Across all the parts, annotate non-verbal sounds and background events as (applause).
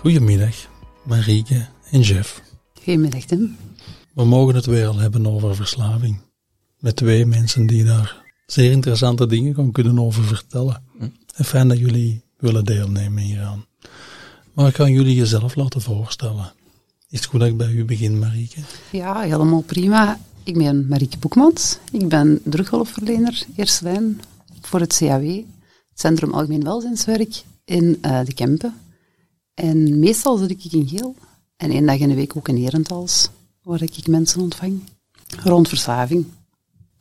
Goedemiddag, Marieke en Jeff. Goedemiddag, Tim. We mogen het weer al hebben over verslaving. Met twee mensen die daar zeer interessante dingen gaan kunnen over vertellen. En fijn dat jullie willen deelnemen hieraan. Maar ik kan jullie jezelf laten voorstellen. Is het goed dat ik bij u begin, Marieke? Ja, helemaal prima. Ik ben Marieke Boekmans. Ik ben drughulpverlener, eerste lijn voor het CAW, het Centrum Algemeen Welzijnswerk, in uh, de Kempen. En meestal zit ik in Geel. En één dag in de week ook in Herentals, waar ik mensen ontvang. Rond verslaving.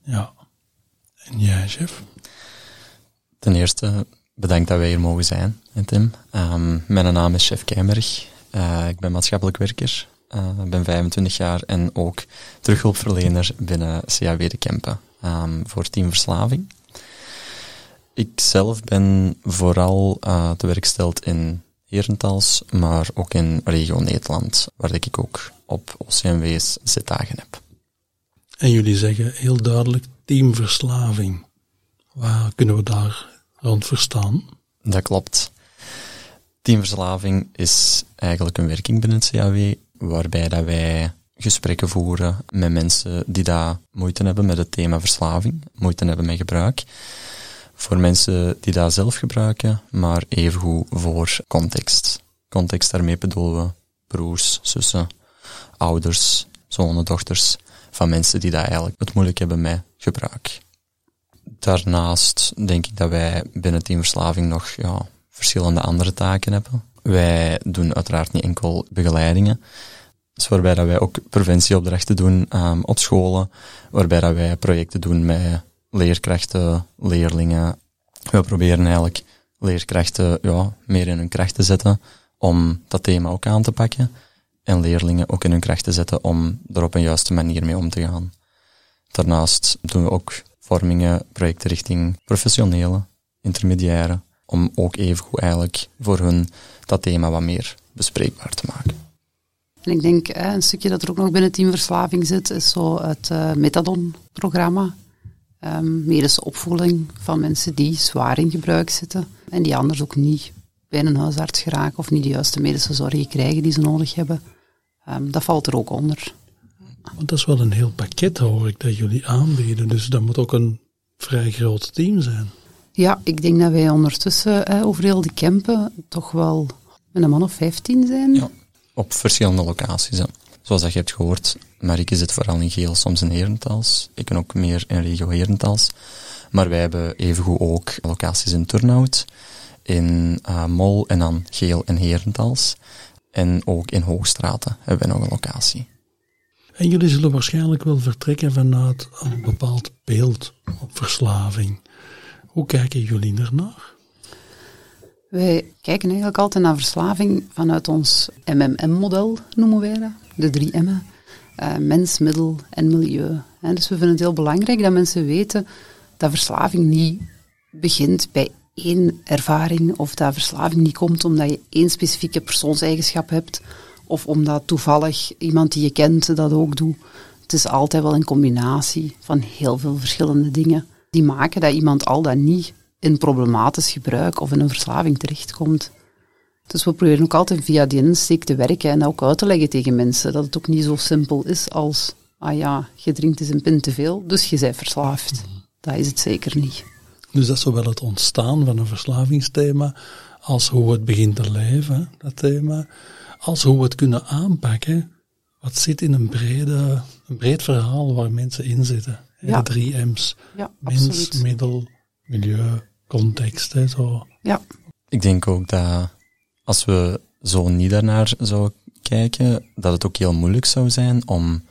Ja. En jij, chef? Ten eerste, bedankt dat wij hier mogen zijn, Tim. Um, mijn naam is Chef Keimerg. Uh, ik ben maatschappelijk werker. Uh, ik ben 25 jaar en ook terughulpverlener binnen CAW de Kempen um, voor Team Verslaving. Ik zelf ben vooral uh, te werk gesteld in Herentals, maar ook in regio Nederland, waar ik ook op OCMW's zitdagen heb. En jullie zeggen heel duidelijk teamverslaving. Waar kunnen we daar rond verstaan? Dat klopt. Teamverslaving is eigenlijk een werking binnen het CAW, waarbij dat wij gesprekken voeren met mensen die daar moeite hebben met het thema verslaving, moeite hebben met gebruik. Voor mensen die dat zelf gebruiken, maar evengoed voor context. Context daarmee bedoelen we broers, zussen, ouders, zonen, dochters van mensen die dat eigenlijk het moeilijk hebben met gebruik. Daarnaast denk ik dat wij binnen teamverslaving nog ja, verschillende andere taken hebben. Wij doen uiteraard niet enkel begeleidingen, dus waarbij dat wij ook preventieopdrachten doen um, op scholen, waarbij dat wij projecten doen met leerkrachten, leerlingen. We proberen eigenlijk leerkrachten ja, meer in hun kracht te zetten om dat thema ook aan te pakken en leerlingen ook in hun kracht te zetten om er op een juiste manier mee om te gaan. Daarnaast doen we ook vormingen, projecten richting professionele, intermediaire, om ook evengoed eigenlijk voor hun dat thema wat meer bespreekbaar te maken. En ik denk, een stukje dat er ook nog binnen teamverslaving zit, is zo het uh, Methadon-programma. Um, medische opvoeding van mensen die zwaar in gebruik zitten en die anders ook niet bij een huisarts geraken of niet de juiste medische zorg krijgen die ze nodig hebben. Um, dat valt er ook onder. Want dat is wel een heel pakket, hoor ik, dat jullie aanbieden. Dus dat moet ook een vrij groot team zijn. Ja, ik denk dat wij ondertussen eh, over heel die campen toch wel met een man of 15 zijn. Ja, op verschillende locaties. Hè. Zoals dat je hebt gehoord, Marieke zit vooral in Geel, soms in Herentals. Ik ben ook meer in regio Herentals. Maar wij hebben evengoed ook locaties in Turnhout, in uh, Mol en dan Geel en Herentals. En ook in Hoogstraten hebben we nog een locatie. En jullie zullen waarschijnlijk wel vertrekken vanuit een bepaald beeld op verslaving. Hoe kijken jullie ernaar? Wij kijken eigenlijk altijd naar verslaving vanuit ons MMM-model, noemen wij dat. De drie M'en. Uh, mens, middel en milieu. dus we vinden het heel belangrijk dat mensen weten dat verslaving niet begint bij één ervaring of dat verslaving niet komt omdat je één specifieke persoonseigenschap hebt of omdat toevallig iemand die je kent dat ook doet. Het is altijd wel een combinatie van heel veel verschillende dingen die maken dat iemand al dan niet in problematisch gebruik of in een verslaving terechtkomt. Dus we proberen ook altijd via die insteek te werken en ook uit te leggen tegen mensen dat het ook niet zo simpel is als, ah ja, je drinkt eens een pint te veel, dus je bent verslaafd. Dat is het zeker niet. Dus dat is zowel het ontstaan van een verslavingsthema, als hoe het begint te leven, dat thema, als hoe we het kunnen aanpakken. Wat zit in een, brede, een breed verhaal waar mensen in zitten. Ja. De drie M's. Ja, Mens, absoluut. middel, milieu, context. Hè, zo. Ja. Ik denk ook dat als we zo niet daarnaar zouden kijken, dat het ook heel moeilijk zou zijn om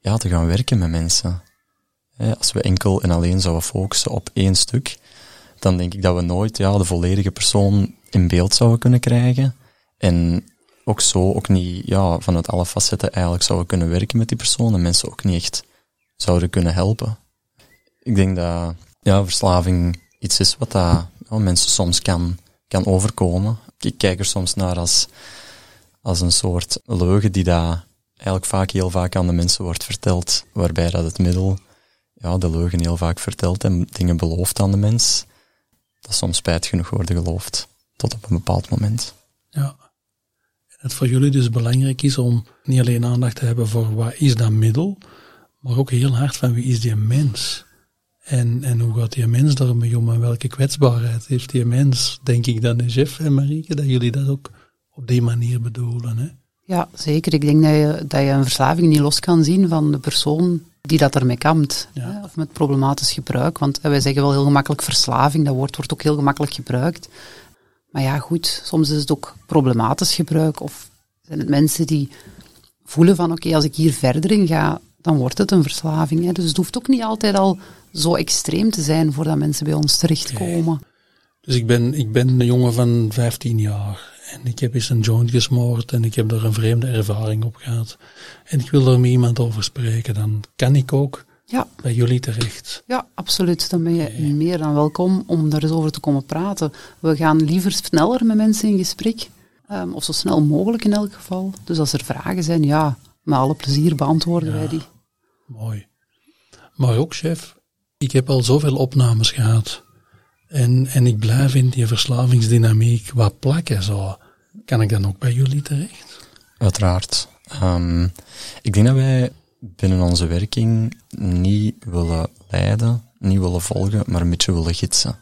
ja, te gaan werken met mensen. Als we enkel en alleen zouden focussen op één stuk, dan denk ik dat we nooit ja, de volledige persoon in beeld zouden kunnen krijgen. En ook zo ook niet ja, vanuit alle facetten eigenlijk zouden kunnen werken met die persoon en mensen ook niet echt zouden kunnen helpen. Ik denk dat ja, verslaving iets is wat dat, mensen soms kan, kan overkomen. Ik kijk er soms naar als, als een soort leugen die daar eigenlijk vaak heel vaak aan de mensen wordt verteld, waarbij dat het middel ja, de leugen heel vaak vertelt en dingen belooft aan de mens, dat soms spijt genoeg worden geloofd, tot op een bepaald moment. Ja. En het voor jullie dus belangrijk is om niet alleen aandacht te hebben voor wat is dat middel, maar ook heel hard van wie is die mens? En, en hoe gaat die mens daarmee om en welke kwetsbaarheid heeft die mens? Denk ik dan, Jeff en Marieke, dat jullie dat ook op die manier bedoelen. Hè? Ja, zeker. Ik denk dat je, dat je een verslaving niet los kan zien van de persoon die dat ermee kampt. Hè, of met problematisch gebruik. Want wij zeggen wel heel gemakkelijk verslaving, dat woord wordt ook heel gemakkelijk gebruikt. Maar ja, goed, soms is het ook problematisch gebruik. Of zijn het mensen die voelen van oké, als ik hier verder in ga, dan wordt het een verslaving. Hè. Dus het hoeft ook niet altijd al zo extreem te zijn voordat mensen bij ons terechtkomen. Dus ik ben, ik ben een jongen van 15 jaar en ik heb eens een joint gesmoord en ik heb er een vreemde ervaring op gehad. En ik wil er met iemand over spreken, dan kan ik ook ja. bij jullie terecht. Ja, absoluut. Dan ben je meer dan welkom om daar eens over te komen praten. We gaan liever sneller met mensen in gesprek, um, of zo snel mogelijk in elk geval. Dus als er vragen zijn, ja, met alle plezier beantwoorden wij die. Mooi. Maar ook, chef, ik heb al zoveel opnames gehad. En, en ik blijf in die verslavingsdynamiek wat plakken. Zo. Kan ik dan ook bij jullie terecht? Uiteraard. Um, ik denk dat wij binnen onze werking niet willen leiden, niet willen volgen, maar een beetje willen gidsen.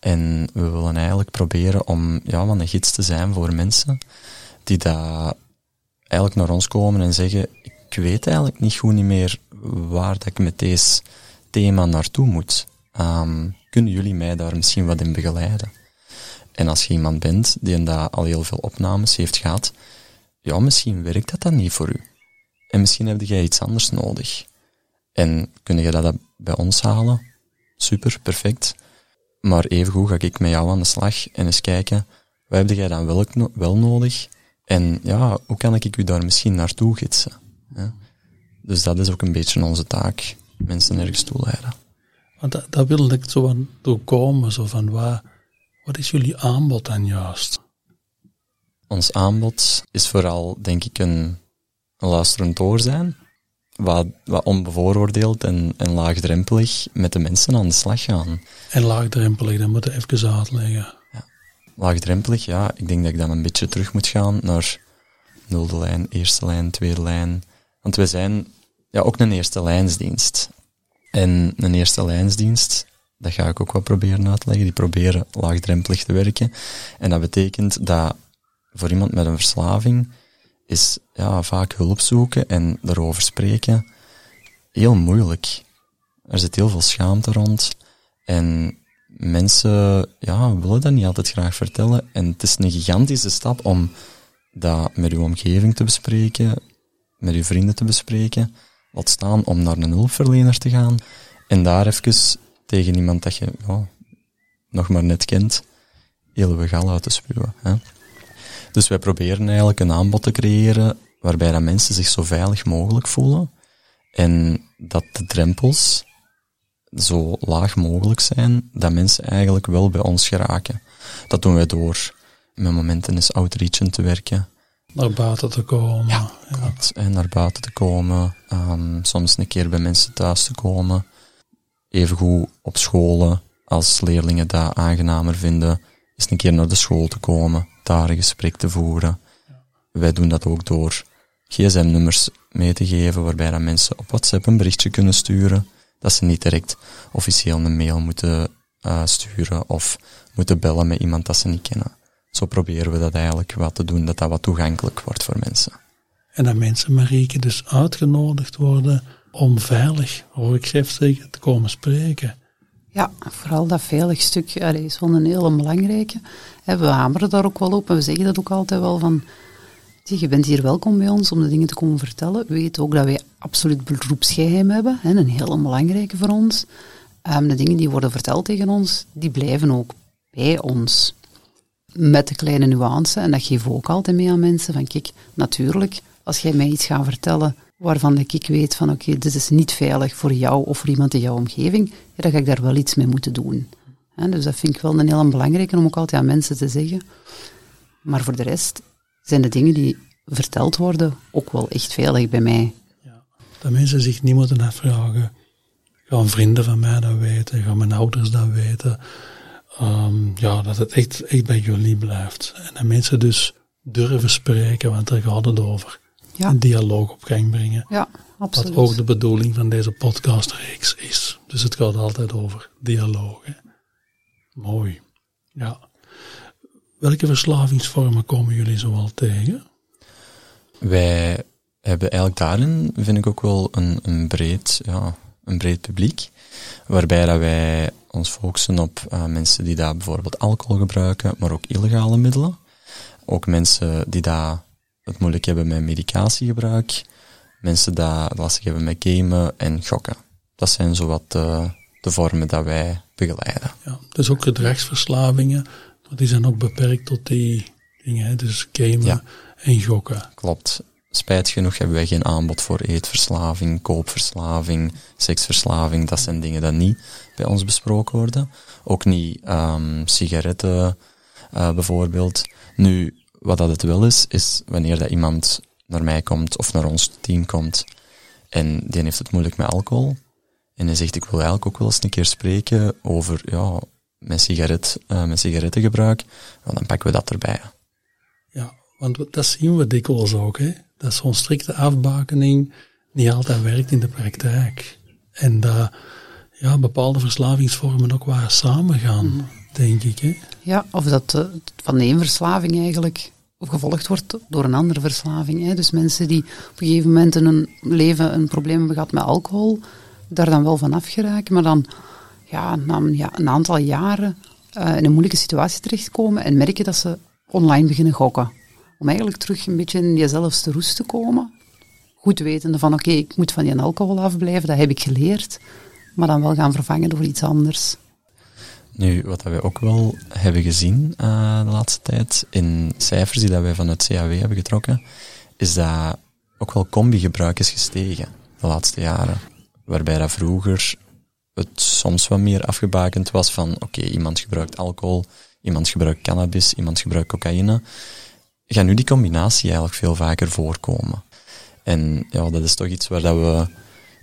En we willen eigenlijk proberen om ja, een gids te zijn voor mensen die daar eigenlijk naar ons komen en zeggen, ik weet eigenlijk niet goed niet meer waar dat ik met deze thema naartoe moet. Um, kunnen jullie mij daar misschien wat in begeleiden? En als je iemand bent die daar al heel veel opnames heeft gehad, ja, misschien werkt dat dan niet voor u. En misschien heb jij iets anders nodig. En kun je dat bij ons halen? Super, perfect. Maar evengoed ga ik met jou aan de slag en eens kijken, wat heb jij dan wel, wel nodig? En ja, hoe kan ik u daar misschien naartoe gidsen? Ja? Dus dat is ook een beetje onze taak, mensen ergens toe leiden. Want dat, dat wil ik zo aan doorkomen, zo van waar, wat is jullie aanbod dan juist? Ons aanbod is vooral, denk ik, een, een luisterend oor zijn, wat, wat onbevooroordeeld en, en laagdrempelig met de mensen aan de slag gaan. En laagdrempelig, dat moet je even uitleggen. Ja. Laagdrempelig, ja, ik denk dat ik dan een beetje terug moet gaan naar nulde lijn, eerste lijn, tweede lijn. Want we zijn ja, ook een eerste lijnsdienst. En een eerste lijnsdienst, dat ga ik ook wel proberen uitleggen, die proberen laagdrempelig te werken. En dat betekent dat voor iemand met een verslaving is ja, vaak hulp zoeken en erover spreken heel moeilijk. Er zit heel veel schaamte rond en mensen ja, willen dat niet altijd graag vertellen. En het is een gigantische stap om dat met uw omgeving te bespreken, met uw vrienden te bespreken. Wat staan om naar een hulpverlener te gaan en daar even tegen iemand dat je oh, nog maar net kent, heel gal uit te spuwen. Hè. Dus wij proberen eigenlijk een aanbod te creëren waarbij dat mensen zich zo veilig mogelijk voelen en dat de drempels zo laag mogelijk zijn dat mensen eigenlijk wel bij ons geraken. Dat doen wij door met momenten eens outreachen te werken, naar buiten te komen. Ja, En naar buiten te komen. Um, soms een keer bij mensen thuis te komen. Evengoed op scholen, als leerlingen dat aangenamer vinden, eens een keer naar de school te komen, daar een gesprek te voeren. Wij doen dat ook door gsm-nummers mee te geven, waarbij dat mensen op WhatsApp een berichtje kunnen sturen, dat ze niet direct officieel een mail moeten uh, sturen of moeten bellen met iemand dat ze niet kennen zo proberen we dat eigenlijk wat te doen, dat dat wat toegankelijk wordt voor mensen. En dat mensen, Marieke, dus uitgenodigd worden om veilig, hoor ik chef zeggen, te komen spreken. Ja, vooral dat veilig stuk is wel een hele belangrijke. We hameren daar ook wel op en we zeggen dat ook altijd wel van, je bent hier welkom bij ons om de dingen te komen vertellen. Weet ook dat wij absoluut beroepsgeheim hebben. Hè, een heel belangrijke voor ons. Um, de dingen die worden verteld tegen ons, die blijven ook bij ons. Met de kleine nuance, en dat geef we ook altijd mee aan mensen, van kijk, natuurlijk, als jij mij iets gaat vertellen waarvan ik weet van oké, dit is niet veilig voor jou of voor iemand in jouw omgeving, dan ga ik daar wel iets mee moeten doen. dus dat vind ik wel een heel belangrijke om ook altijd aan mensen te zeggen. Maar voor de rest zijn de dingen die verteld worden ook wel echt veilig bij mij. Ja, dat mensen zich niet moeten afvragen, gaan vrienden van mij dat weten, gaan mijn ouders dat weten, um, ja, dat het echt, echt bij jullie blijft. En dat mensen dus durven spreken, want daar gaat het over. Ja. Een dialoog op gang brengen. Ja, absoluut. Wat ook de bedoeling van deze podcastreeks is. Dus het gaat altijd over dialoog. Mooi. Ja. Welke verslavingsvormen komen jullie zoal tegen? Wij hebben eigenlijk daarin, vind ik ook wel een, een, breed, ja, een breed publiek. Waarbij dat wij ons focussen op uh, mensen die daar bijvoorbeeld alcohol gebruiken, maar ook illegale middelen. Ook mensen die daar het moeilijk hebben met medicatiegebruik. Mensen die lastig hebben met gamen en gokken. Dat zijn zowat de, de vormen dat wij begeleiden. Ja, dus ook gedragsverslavingen, maar die zijn ook beperkt tot die dingen, dus gamen en gokken. Klopt. Spijt genoeg hebben wij geen aanbod voor eetverslaving, koopverslaving, seksverslaving. Dat zijn dingen die niet bij ons besproken worden. Ook niet um, sigaretten uh, bijvoorbeeld. Nu, wat dat het wel is, is wanneer dat iemand naar mij komt of naar ons team komt en die heeft het moeilijk met alcohol en hij zegt ik wil eigenlijk ook wel eens een keer spreken over ja, mijn, sigaret, uh, mijn sigarettengebruik, dan pakken we dat erbij. Want dat zien we dikwijls ook, hè? dat zo'n strikte afbakening niet altijd werkt in de praktijk. En dat ja, bepaalde verslavingsvormen ook waar samengaan, mm. denk ik. Hè? Ja, of dat uh, van één verslaving eigenlijk gevolgd wordt door een andere verslaving. Hè? Dus mensen die op een gegeven moment in hun leven een probleem hebben gehad met alcohol, daar dan wel van afgeraken, maar dan ja, na ja, een aantal jaren uh, in een moeilijke situatie terechtkomen en merken dat ze online beginnen gokken om eigenlijk terug een beetje in jezelfste roest te komen. Goed wetende van oké, ik moet van die alcohol afblijven, dat heb ik geleerd, maar dan wel gaan vervangen door iets anders. Nu, wat we ook wel hebben gezien uh, de laatste tijd, in cijfers die dat wij van het CAW hebben getrokken, is dat ook wel combi-gebruik is gestegen de laatste jaren. Waarbij dat vroeger het soms wat meer afgebakend was van oké, iemand gebruikt alcohol, iemand gebruikt cannabis, iemand gebruikt cocaïne gaat nu die combinatie eigenlijk veel vaker voorkomen. En ja, dat is toch iets waar dat we,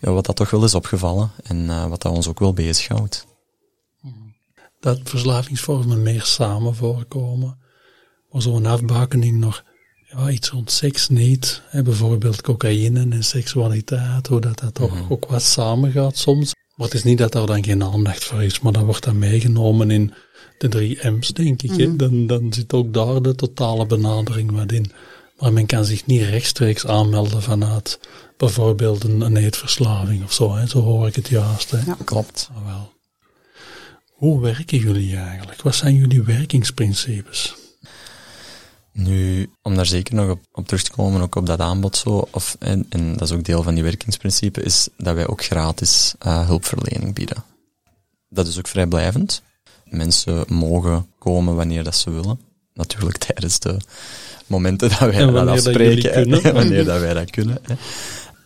ja, wat dat toch wel is opgevallen en uh, wat dat ons ook wel bezighoudt. Dat verslavingsvormen meer samen voorkomen, maar zo'n afbakening nog ja, iets rond seks niet. Hè, bijvoorbeeld cocaïne en seksualiteit, hoe dat, dat toch mhm. ook wat samengaat soms. Maar het is niet dat daar dan geen aandacht voor is, maar dat wordt dan meegenomen in de drie M's, denk ik. Mhm. dan, dan zit ook daar de totale benadering wat in. Maar men kan zich niet rechtstreeks aanmelden vanuit bijvoorbeeld een, een eetverslaving of zo. Hè. Zo hoor ik het juist. Hè. Ja, klopt. Ah, wel. Hoe werken jullie eigenlijk? Wat zijn jullie werkingsprincipes? Nu, om daar zeker nog op, op terug te komen, ook op dat aanbod zo, of, en, en, dat is ook deel van die werkingsprincipe, is dat wij ook gratis uh, hulpverlening bieden. Dat is ook vrijblijvend. Mensen mogen komen wanneer dat ze willen. Natuurlijk (laughs) tijdens de momenten dat wij dat afspreken. Dat (laughs) wanneer dat wij dat kunnen. Hè.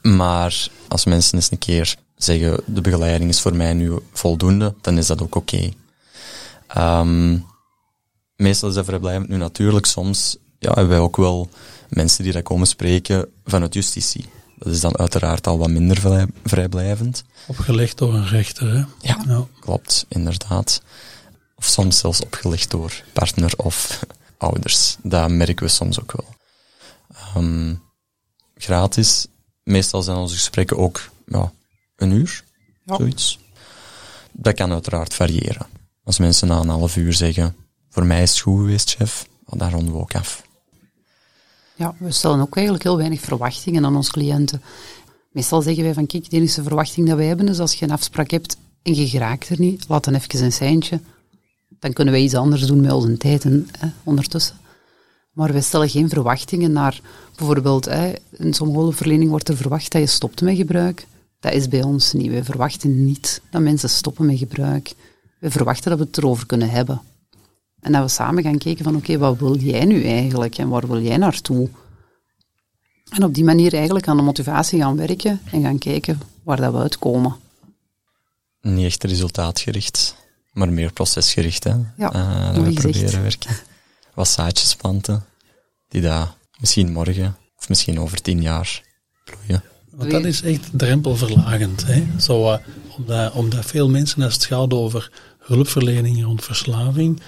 Maar als mensen eens een keer zeggen, de begeleiding is voor mij nu voldoende, dan is dat ook oké. Okay. Um, ehm, meestal is dat vrijblijvend. Nu natuurlijk, soms ja, hebben wij ook wel mensen die dat komen spreken vanuit justitie. Dat is dan uiteraard al wat minder vrijblijvend. Opgelegd door een rechter, hè? Ja, ja, klopt, inderdaad. Of soms zelfs opgelegd door partner of (laughs) ouders. Dat merken we soms ook wel. Um, gratis. Meestal zijn onze gesprekken ook ja, een uur, zoiets. Dat kan uiteraard variëren. Als mensen na een half uur zeggen, voor mij is het goed geweest, chef, dan ronden we ook af. Ja, we stellen ook eigenlijk heel weinig verwachtingen aan onze cliënten. Meestal zeggen wij van, kijk, de enige verwachting dat wij hebben is als je een afspraak hebt en je geraakt er niet, laat dan even een seintje. Dan kunnen wij iets anders doen met onze tijd en, ondertussen. Maar wij stellen geen verwachtingen naar, bijvoorbeeld, hè, in sommige hulpverlening wordt er verwacht dat je stopt met gebruik. Dat is bij ons niet. Wij verwachten niet dat mensen stoppen met gebruik. We verwachten dat we het erover kunnen hebben. En dat we samen gaan kijken van, oké, wat wil jij nu eigenlijk en waar wil jij naartoe? En op die manier eigenlijk aan de motivatie gaan werken en gaan kijken waar dat we uitkomen. Niet echt resultaatgericht, maar meer procesgericht, hè? Ja, uh, dat we proberen werken. Wat zaadjes planten, die daar misschien morgen, of misschien over tien jaar, bloeien. Want dat is echt drempelverlagend. Hè? Zo, uh, omdat, omdat veel mensen, als het gaat over hulpverlening rond verslaving,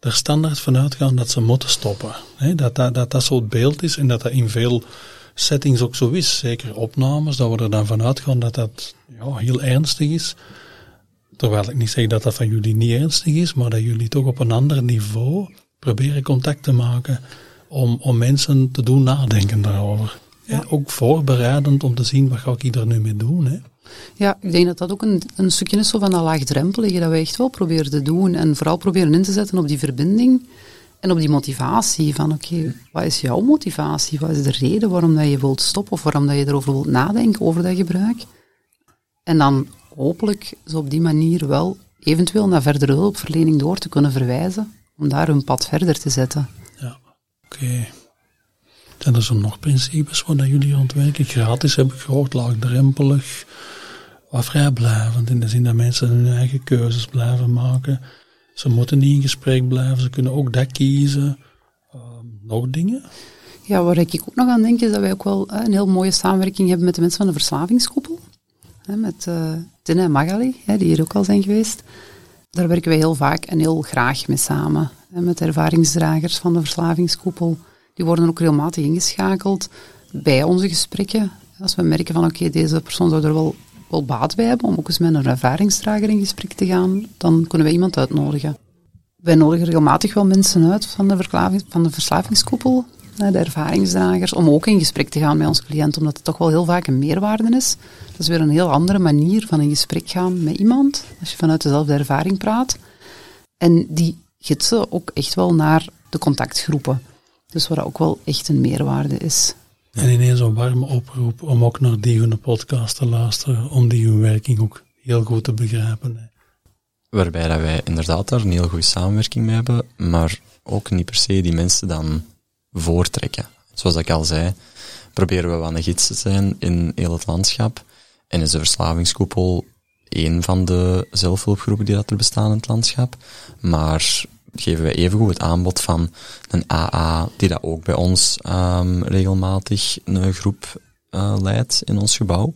er standaard vanuit gaan dat ze moeten stoppen. Hè? Dat, dat, dat dat zo het beeld is en dat dat in veel settings ook zo is. Zeker opnames, dat we er dan vanuit gaan dat dat ja, heel ernstig is. Terwijl ik niet zeg dat dat van jullie niet ernstig is, maar dat jullie toch op een ander niveau proberen contact te maken om, om mensen te doen nadenken daarover. Ja. ook voorbereidend om te zien wat ga ik er nu mee doen. Hè. Ja, ik denk dat dat ook een, een stukje is zo van dat laagdrempelige dat we echt wel proberen te doen. En vooral proberen in te zetten op die verbinding en op die motivatie. Van oké, wat is jouw motivatie? Wat is de reden waarom dat je wilt stoppen of waarom dat je erover wilt nadenken over dat gebruik? En dan hopelijk zo op die manier wel eventueel naar verdere hulpverlening door te kunnen verwijzen. Om daar hun pad verder te zetten. Ja, oké. Zijn er zo nog principes waar jullie werken? Gratis heb ik gehoord, laagdrempelig, wat vrijblijvend. In de zin dat mensen hun eigen keuzes blijven maken. Ze moeten niet in gesprek blijven, ze kunnen ook dat kiezen. Uh, nog dingen? Ja, waar ik ook nog aan denk is dat wij ook wel uh, een heel mooie samenwerking hebben met de mensen van de verslavingskoepel. Met uh, en Magali, hè, die hier ook al zijn geweest. Daar werken wij heel vaak en heel graag mee samen. Hè, met ervaringsdragers van de verslavingskoepel. Die worden ook regelmatig ingeschakeld bij onze gesprekken. Als we merken van oké, deze persoon zou er wel, wel baat bij hebben om ook eens met een ervaringsdrager in gesprek te gaan, dan kunnen wij iemand uitnodigen. Wij nodigen regelmatig wel mensen uit van de, van de verslavingskoepel, de ervaringsdragers, om ook in gesprek te gaan met onze cliënt, omdat het toch wel heel vaak een meerwaarde is. Dat is weer een heel andere manier van in gesprek gaan met iemand, als je vanuit dezelfde ervaring praat. En die gidsen ook echt wel naar de contactgroepen. Dus wat ook wel echt een meerwaarde is. En ineens een warme oproep om ook naar die hun podcast te luisteren, om die hun werking ook heel goed te begrijpen. Waarbij dat wij inderdaad daar een heel goede samenwerking mee hebben, maar ook niet per se die mensen dan voortrekken. Zoals ik al zei, proberen we wel een gids te zijn in heel het landschap. En is de verslavingskoepel een van de zelfhulpgroepen die dat er bestaan in het landschap. Maar geven wij evengoed het aanbod van een AA, die dat ook bij ons um, regelmatig een groep uh, leidt in ons gebouw.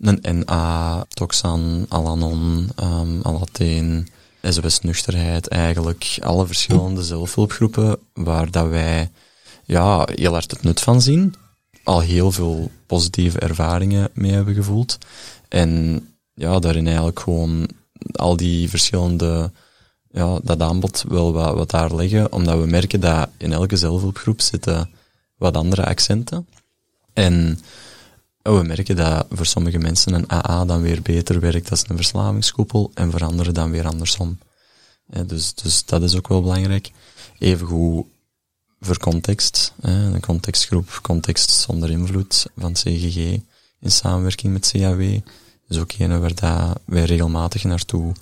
Een NA, Toxan, Alanon, um, Alateen, SOS Nuchterheid, eigenlijk alle verschillende zelfhulpgroepen waar dat wij ja, heel hard het nut van zien. Al heel veel positieve ervaringen mee hebben gevoeld. En ja, daarin eigenlijk gewoon al die verschillende ja, dat aanbod wel wat, wat daar leggen, omdat we merken dat in elke zelfhulpgroep zitten wat andere accenten. En we merken dat voor sommige mensen een AA dan weer beter werkt als een verslavingskoepel en voor anderen dan weer andersom. dus, dus dat is ook wel belangrijk. Evengoed voor context, een contextgroep, context zonder invloed van CGG in samenwerking met CAW, is ook een waar dat wij regelmatig naartoe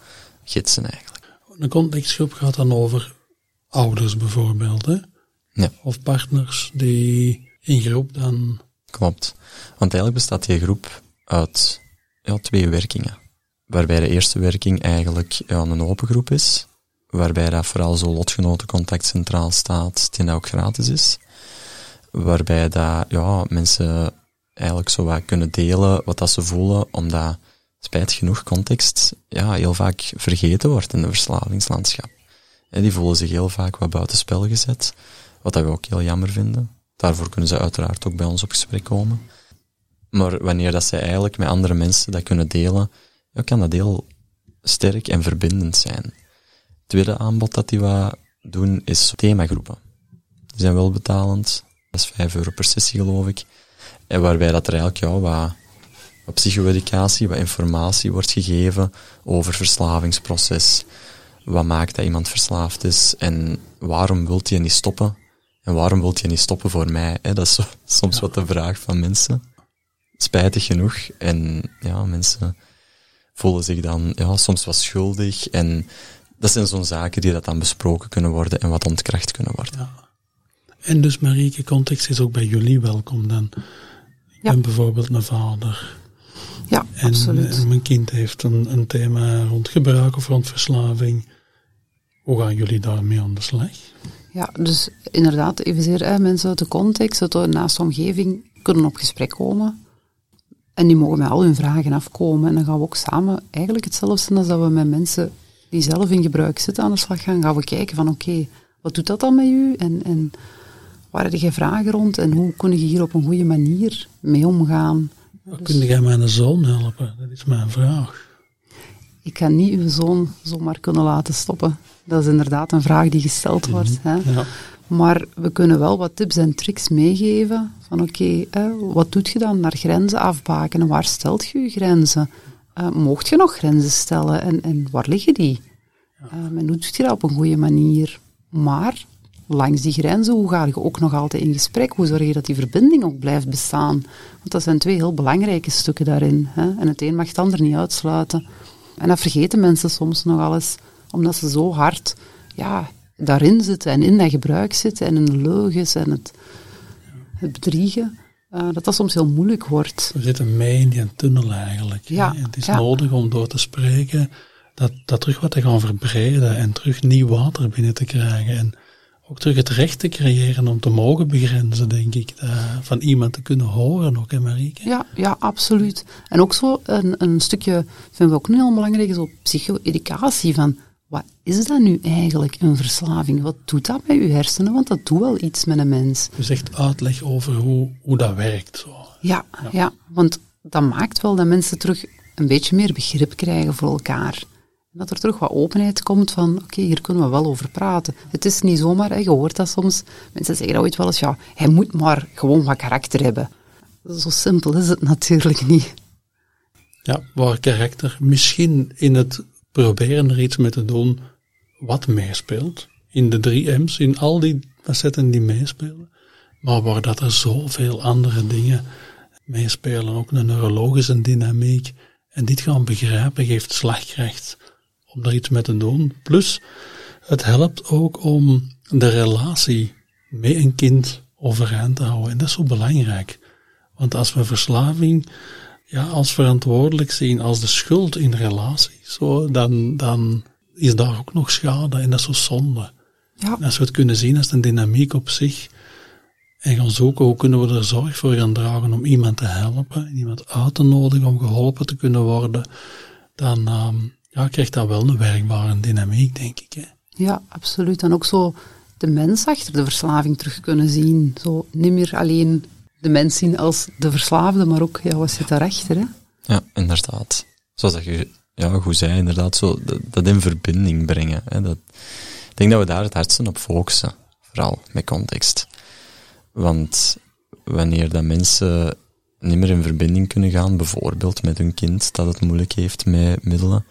gidsen eigenlijk een contextgroep gaat dan over ouders bijvoorbeeld, hè? Ja. Of partners die in groep dan... Klopt. Want eigenlijk bestaat die groep uit ja, twee werkingen. Waarbij de eerste werking eigenlijk een open groep is, waarbij dat vooral zo lotgenotencontact centraal staat, die ook gratis is. Waarbij dat, ja, mensen eigenlijk zo wat kunnen delen wat dat ze voelen, omdat spijt genoeg context ja, heel vaak vergeten wordt in de verslavingslandschap. En die voelen zich heel vaak wat buitenspel gezet, wat we ook heel jammer vinden. Daarvoor kunnen ze uiteraard ook bij ons op gesprek komen. Maar wanneer dat zij eigenlijk met andere mensen dat kunnen delen, kan dat heel sterk en verbindend zijn. Het tweede aanbod dat die wat doen is themagroepen. Die zijn wel betalend. Dat is 5 euro per sessie, geloof ik. En waarbij dat er eigenlijk ja, wat wat psycho-educatie, wat informatie wordt gegeven over verslavingsproces. Wat maakt dat iemand verslaafd is en waarom wilt hij niet stoppen? En waarom wilt je niet stoppen voor mij? Hè? Dat is zo, soms wat de vraag van mensen. Spijtig genoeg. En ja, mensen voelen zich dan ja, soms wat schuldig. En dat zijn zo'n zaken die dat dan besproken kunnen worden en wat ontkracht kunnen worden. Ja. En dus Marieke, context is ook bij jullie welkom dan. Ik Ja. ben bijvoorbeeld een vader. Ja, En, absoluut. en mijn kind heeft een, een thema rond gebruik of rond verslaving. Hoe gaan jullie daarmee aan de slag? Ja, dus inderdaad, evenzeer hè, mensen uit de context, uit de naaste omgeving, kunnen op gesprek komen. En die mogen met al hun vragen afkomen. En dan gaan we ook samen eigenlijk hetzelfde doen als dat we met mensen die zelf in gebruik zitten aan de slag gaan. Gaan we kijken van oké, wat doet dat dan met u? En, en waar heb je vragen rond? En hoe kun je hier op een goede manier mee omgaan? Hoe kun jij mijn zoon helpen? Dat is mijn vraag. Ik ga niet uw zoon zomaar kunnen laten stoppen. Dat is inderdaad een vraag die gesteld wordt. Hè. Ja. Maar we kunnen wel wat tips en tricks meegeven. Van oké, wat doet je dan? Naar grenzen afbakenen. Waar stelt je je grenzen? Eh mocht je nog grenzen stellen? En, en waar liggen die? Eh, en hoe doe je dat op een goede manier? Maar langs die grenzen, hoe ga je ook nog altijd in gesprek? Hoe zorg je dat die verbinding ook blijft bestaan? Want dat zijn twee heel belangrijke stukken daarin. Hè? En het een mag het ander niet uitsluiten. En dat vergeten mensen soms nog alles, omdat ze zo hard ja, daarin zitten en in dat gebruik zitten en in de leugens en het, het bedriegen, eh, dat dat soms heel moeilijk wordt. We zitten mee in die tunnel eigenlijk. Ja, het is ja. nodig om door te spreken, dat, dat terug wat te gaan verbreden en terug nieuw water binnen te krijgen. En ook terug het recht te creëren om te mogen begrenzen, denk ik. eh, van iemand te kunnen horen ook, hè Marieke? Ja, ja, absoluut. En ook zo een, een stukje, vinden we ook nu heel belangrijk, zo psycho-educatie van, wat is dat nu eigenlijk, een verslaving? Wat doet dat met uw hersenen? Want dat doet wel iets met een mens. Dus echt uitleg over hoe, hoe dat werkt. Zo. Ja, ja. want dat maakt wel dat mensen terug een beetje meer begrip krijgen voor elkaar. En dat er terug wat openheid komt van, oké, hier kunnen we wel over praten. Het is niet zomaar, hè, je hoort dat soms, mensen zeggen ooit wel eens, ja, hij moet maar gewoon wat karakter hebben. Zo simpel is het natuurlijk niet. Ja, waar karakter misschien in het proberen er iets mee te doen wat meespeelt. In de drie M's, in al die facetten die meespelen. Maar waar dat er zoveel andere dingen meespelen, ook de neurologische dynamiek. En dit gaan begrijpen geeft slagkracht om er iets mee te doen. Plus, het helpt ook om de relatie met een kind overeind te houden. En dat is zo belangrijk. Want als we verslaving ja, als verantwoordelijk zien, als de schuld in relatie, zo, dan, dan is daar ook nog schade en dat is zo zonde. Ja, als we het kunnen zien als een dynamiek op zich en gaan zoeken hoe kunnen we er zorg voor gaan dragen om iemand te helpen, iemand uit te nodigen om geholpen te kunnen worden, dan ehm, ja, krijgt dat wel een werkbare dynamiek, denk ik. Hè. ja, absoluut. En ook zo de mens achter de verslaving terug kunnen zien. Zo niet meer alleen de mens zien als de verslaafde, maar ook, ja, wat zit daarachter, hè? Ja, inderdaad. Zoals dat je ja, goed zei, inderdaad, zo, dat, in verbinding brengen. Hè, dat, ik denk dat we daar het hardste op focussen, vooral met context. Want wanneer dat mensen niet meer in verbinding kunnen gaan, bijvoorbeeld met hun kind dat het moeilijk heeft met middelen,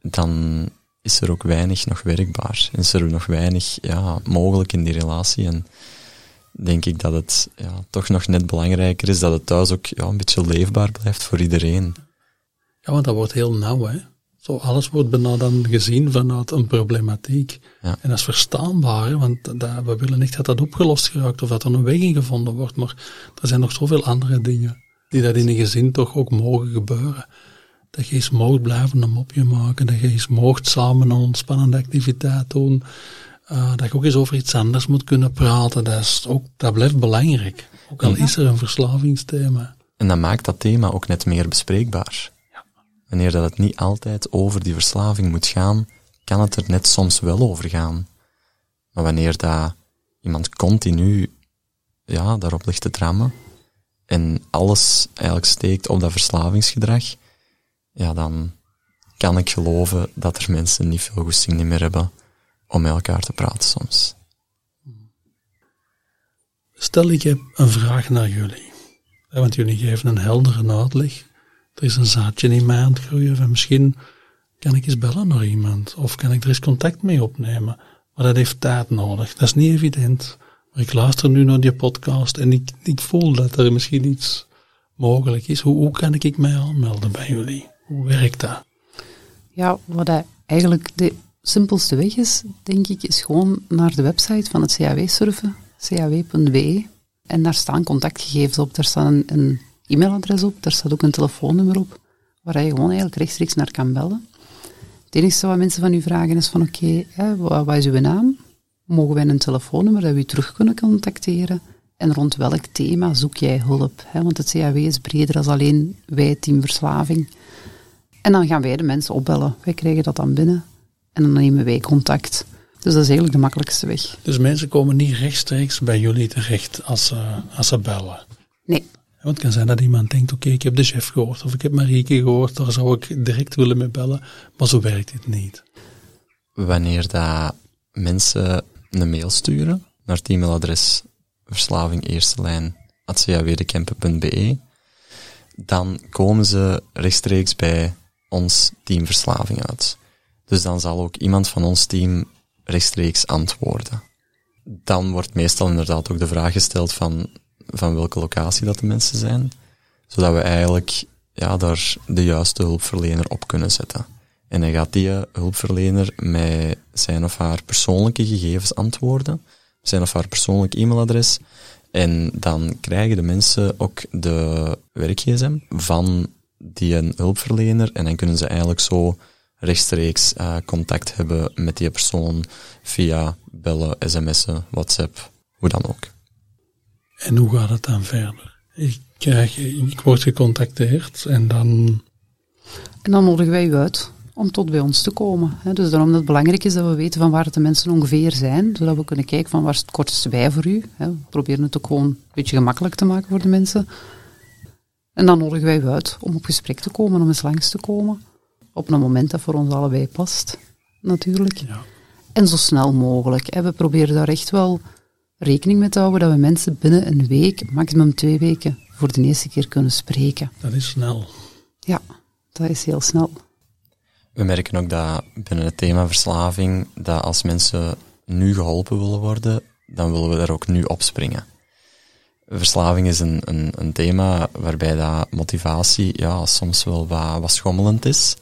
dan is er ook weinig nog werkbaar. Is er nog weinig ja, mogelijk in die relatie. En denk ik dat het ja, toch nog net belangrijker is dat het thuis ook ja, een beetje leefbaar blijft voor iedereen. Ja, want dat wordt heel nauw, hè. Zo, alles wordt bijna dan gezien vanuit een problematiek. Ja. En dat is verstaanbaar, hè, want dat, we willen niet dat dat opgelost geraakt of dat er een weg in gevonden wordt, maar er zijn nog zoveel andere dingen die dat in een gezin toch ook mogen gebeuren. Dat je eens mocht blijven een mopje maken, dat je eens mocht samen een ontspannende activiteit doen, eh, dat je ook eens over iets anders moet kunnen praten, dat, is ook, dat blijft belangrijk. Ook al is er een verslavingsthema. En dat maakt dat thema ook net meer bespreekbaar. Wanneer dat het niet altijd over die verslaving moet gaan, kan het er net soms wel over gaan. Maar wanneer dat iemand continu ja, daarop ligt te trammen en alles eigenlijk steekt op dat verslavingsgedrag, ja, dan kan ik geloven dat er mensen niet veel goesting meer hebben om met elkaar te praten soms. Stel, ik heb een vraag naar jullie. Ja, Want jullie geven een heldere uitleg. Er is een zaadje in mij aan het groeien van misschien kan ik eens bellen naar iemand. Of kan ik er eens contact mee opnemen. Maar dat heeft tijd nodig. Dat is niet evident. Maar ik luister nu naar die podcast en ik, ik voel dat er misschien iets mogelijk is. Hoe, hoe kan ik mij aanmelden bij jullie? Hoe werkt dat? Ja, wat dat eigenlijk de simpelste weg is, denk ik, is gewoon naar de website van het CAW surfen, caw.be. En daar staan contactgegevens op. Daar staat een, e-mailadres op, daar staat ook een telefoonnummer op, waar je gewoon eigenlijk rechtstreeks naar kan bellen. Het enige wat mensen van u vragen is van oké, wat, is uw naam? Mogen wij een telefoonnummer dat we u terug kunnen contacteren? En rond welk thema zoek jij hulp? Hè? Want het CAW is breder dan alleen wij, team verslaving. En dan gaan wij de mensen opbellen. Wij krijgen dat dan binnen. En dan nemen wij contact. Dus dat is eigenlijk de makkelijkste weg. Dus mensen komen niet rechtstreeks bij jullie terecht als ze, als ze bellen? Nee. Want het kan zijn dat iemand denkt, oké, ik heb de chef gehoord of ik heb Marieke gehoord, daar zou ik direct willen mee bellen. Maar zo werkt het niet. Wanneer dat mensen een mail sturen naar het e-mailadres verslavingeerstelijn.cawdekempen.be, dan komen ze rechtstreeks bij ons team verslaving uit. Dus dan zal ook iemand van ons team rechtstreeks antwoorden. Dan wordt meestal inderdaad ook de vraag gesteld van, van welke locatie dat de mensen zijn, zodat we eigenlijk ja, daar de juiste hulpverlener op kunnen zetten. En dan gaat die hulpverlener met zijn of haar persoonlijke gegevens antwoorden, zijn of haar persoonlijk e-mailadres, en dan krijgen de mensen ook de werk-gsm van die hulpverlener en dan kunnen ze eigenlijk zo rechtstreeks uh, contact hebben met die persoon via bellen, sms'en, WhatsApp, hoe dan ook. En hoe gaat het dan verder? Ik, krijg, ik word gecontacteerd en dan... En dan nodigen wij u uit om tot bij ons te komen. Dus daarom dat het belangrijk is dat we weten van waar de mensen ongeveer zijn, zodat we kunnen kijken van waar is het kortste bij voor u. We proberen het ook gewoon een beetje gemakkelijk te maken voor de mensen. En dan nodigen wij u uit om op gesprek te komen, om eens langs te komen. Op een moment dat voor ons allebei past, natuurlijk. Ja. En zo snel mogelijk. We proberen daar echt wel rekening mee te houden dat we mensen binnen een week, maximum twee weken, voor de eerste keer kunnen spreken. Dat is snel. Ja, dat is heel snel. We merken ook dat binnen het thema verslaving, dat als mensen nu geholpen willen worden, dan willen we daar ook nu op springen. Verslaving is een, een, een thema waarbij dat motivatie ja, soms wel wat, wat schommelend is,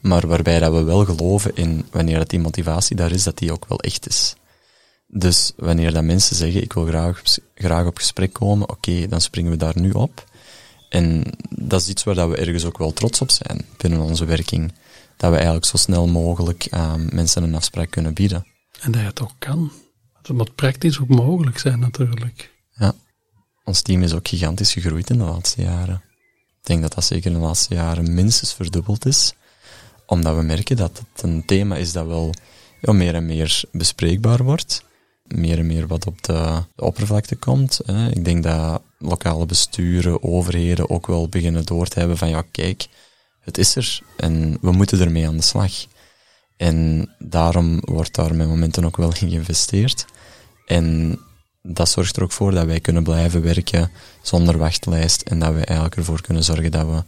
maar waarbij dat we wel geloven in wanneer dat die motivatie daar is, dat die ook wel echt is. Dus wanneer dat mensen zeggen, ik wil graag, graag op gesprek komen, oké, dan springen we daar nu op. En dat is iets waar dat we ergens ook wel trots op zijn binnen onze werking dat we eigenlijk zo snel mogelijk uh, mensen een afspraak kunnen bieden. En dat je het ook kan. Het moet praktisch ook mogelijk zijn natuurlijk. Ja. Ons team is ook gigantisch gegroeid in de laatste jaren. Ik denk dat dat zeker in de laatste jaren minstens verdubbeld is. Omdat we merken dat het een thema is dat wel ja, meer en meer bespreekbaar wordt. Meer en meer wat op de, oppervlakte komt. Hè. Ik denk dat lokale besturen, overheden ook wel beginnen door te hebben van ja, kijk, het is er en we moeten ermee aan de slag. En daarom wordt daar met momenten ook wel in (laughs) geïnvesteerd. En dat zorgt er ook voor dat wij kunnen blijven werken zonder wachtlijst en dat we eigenlijk ervoor kunnen zorgen dat we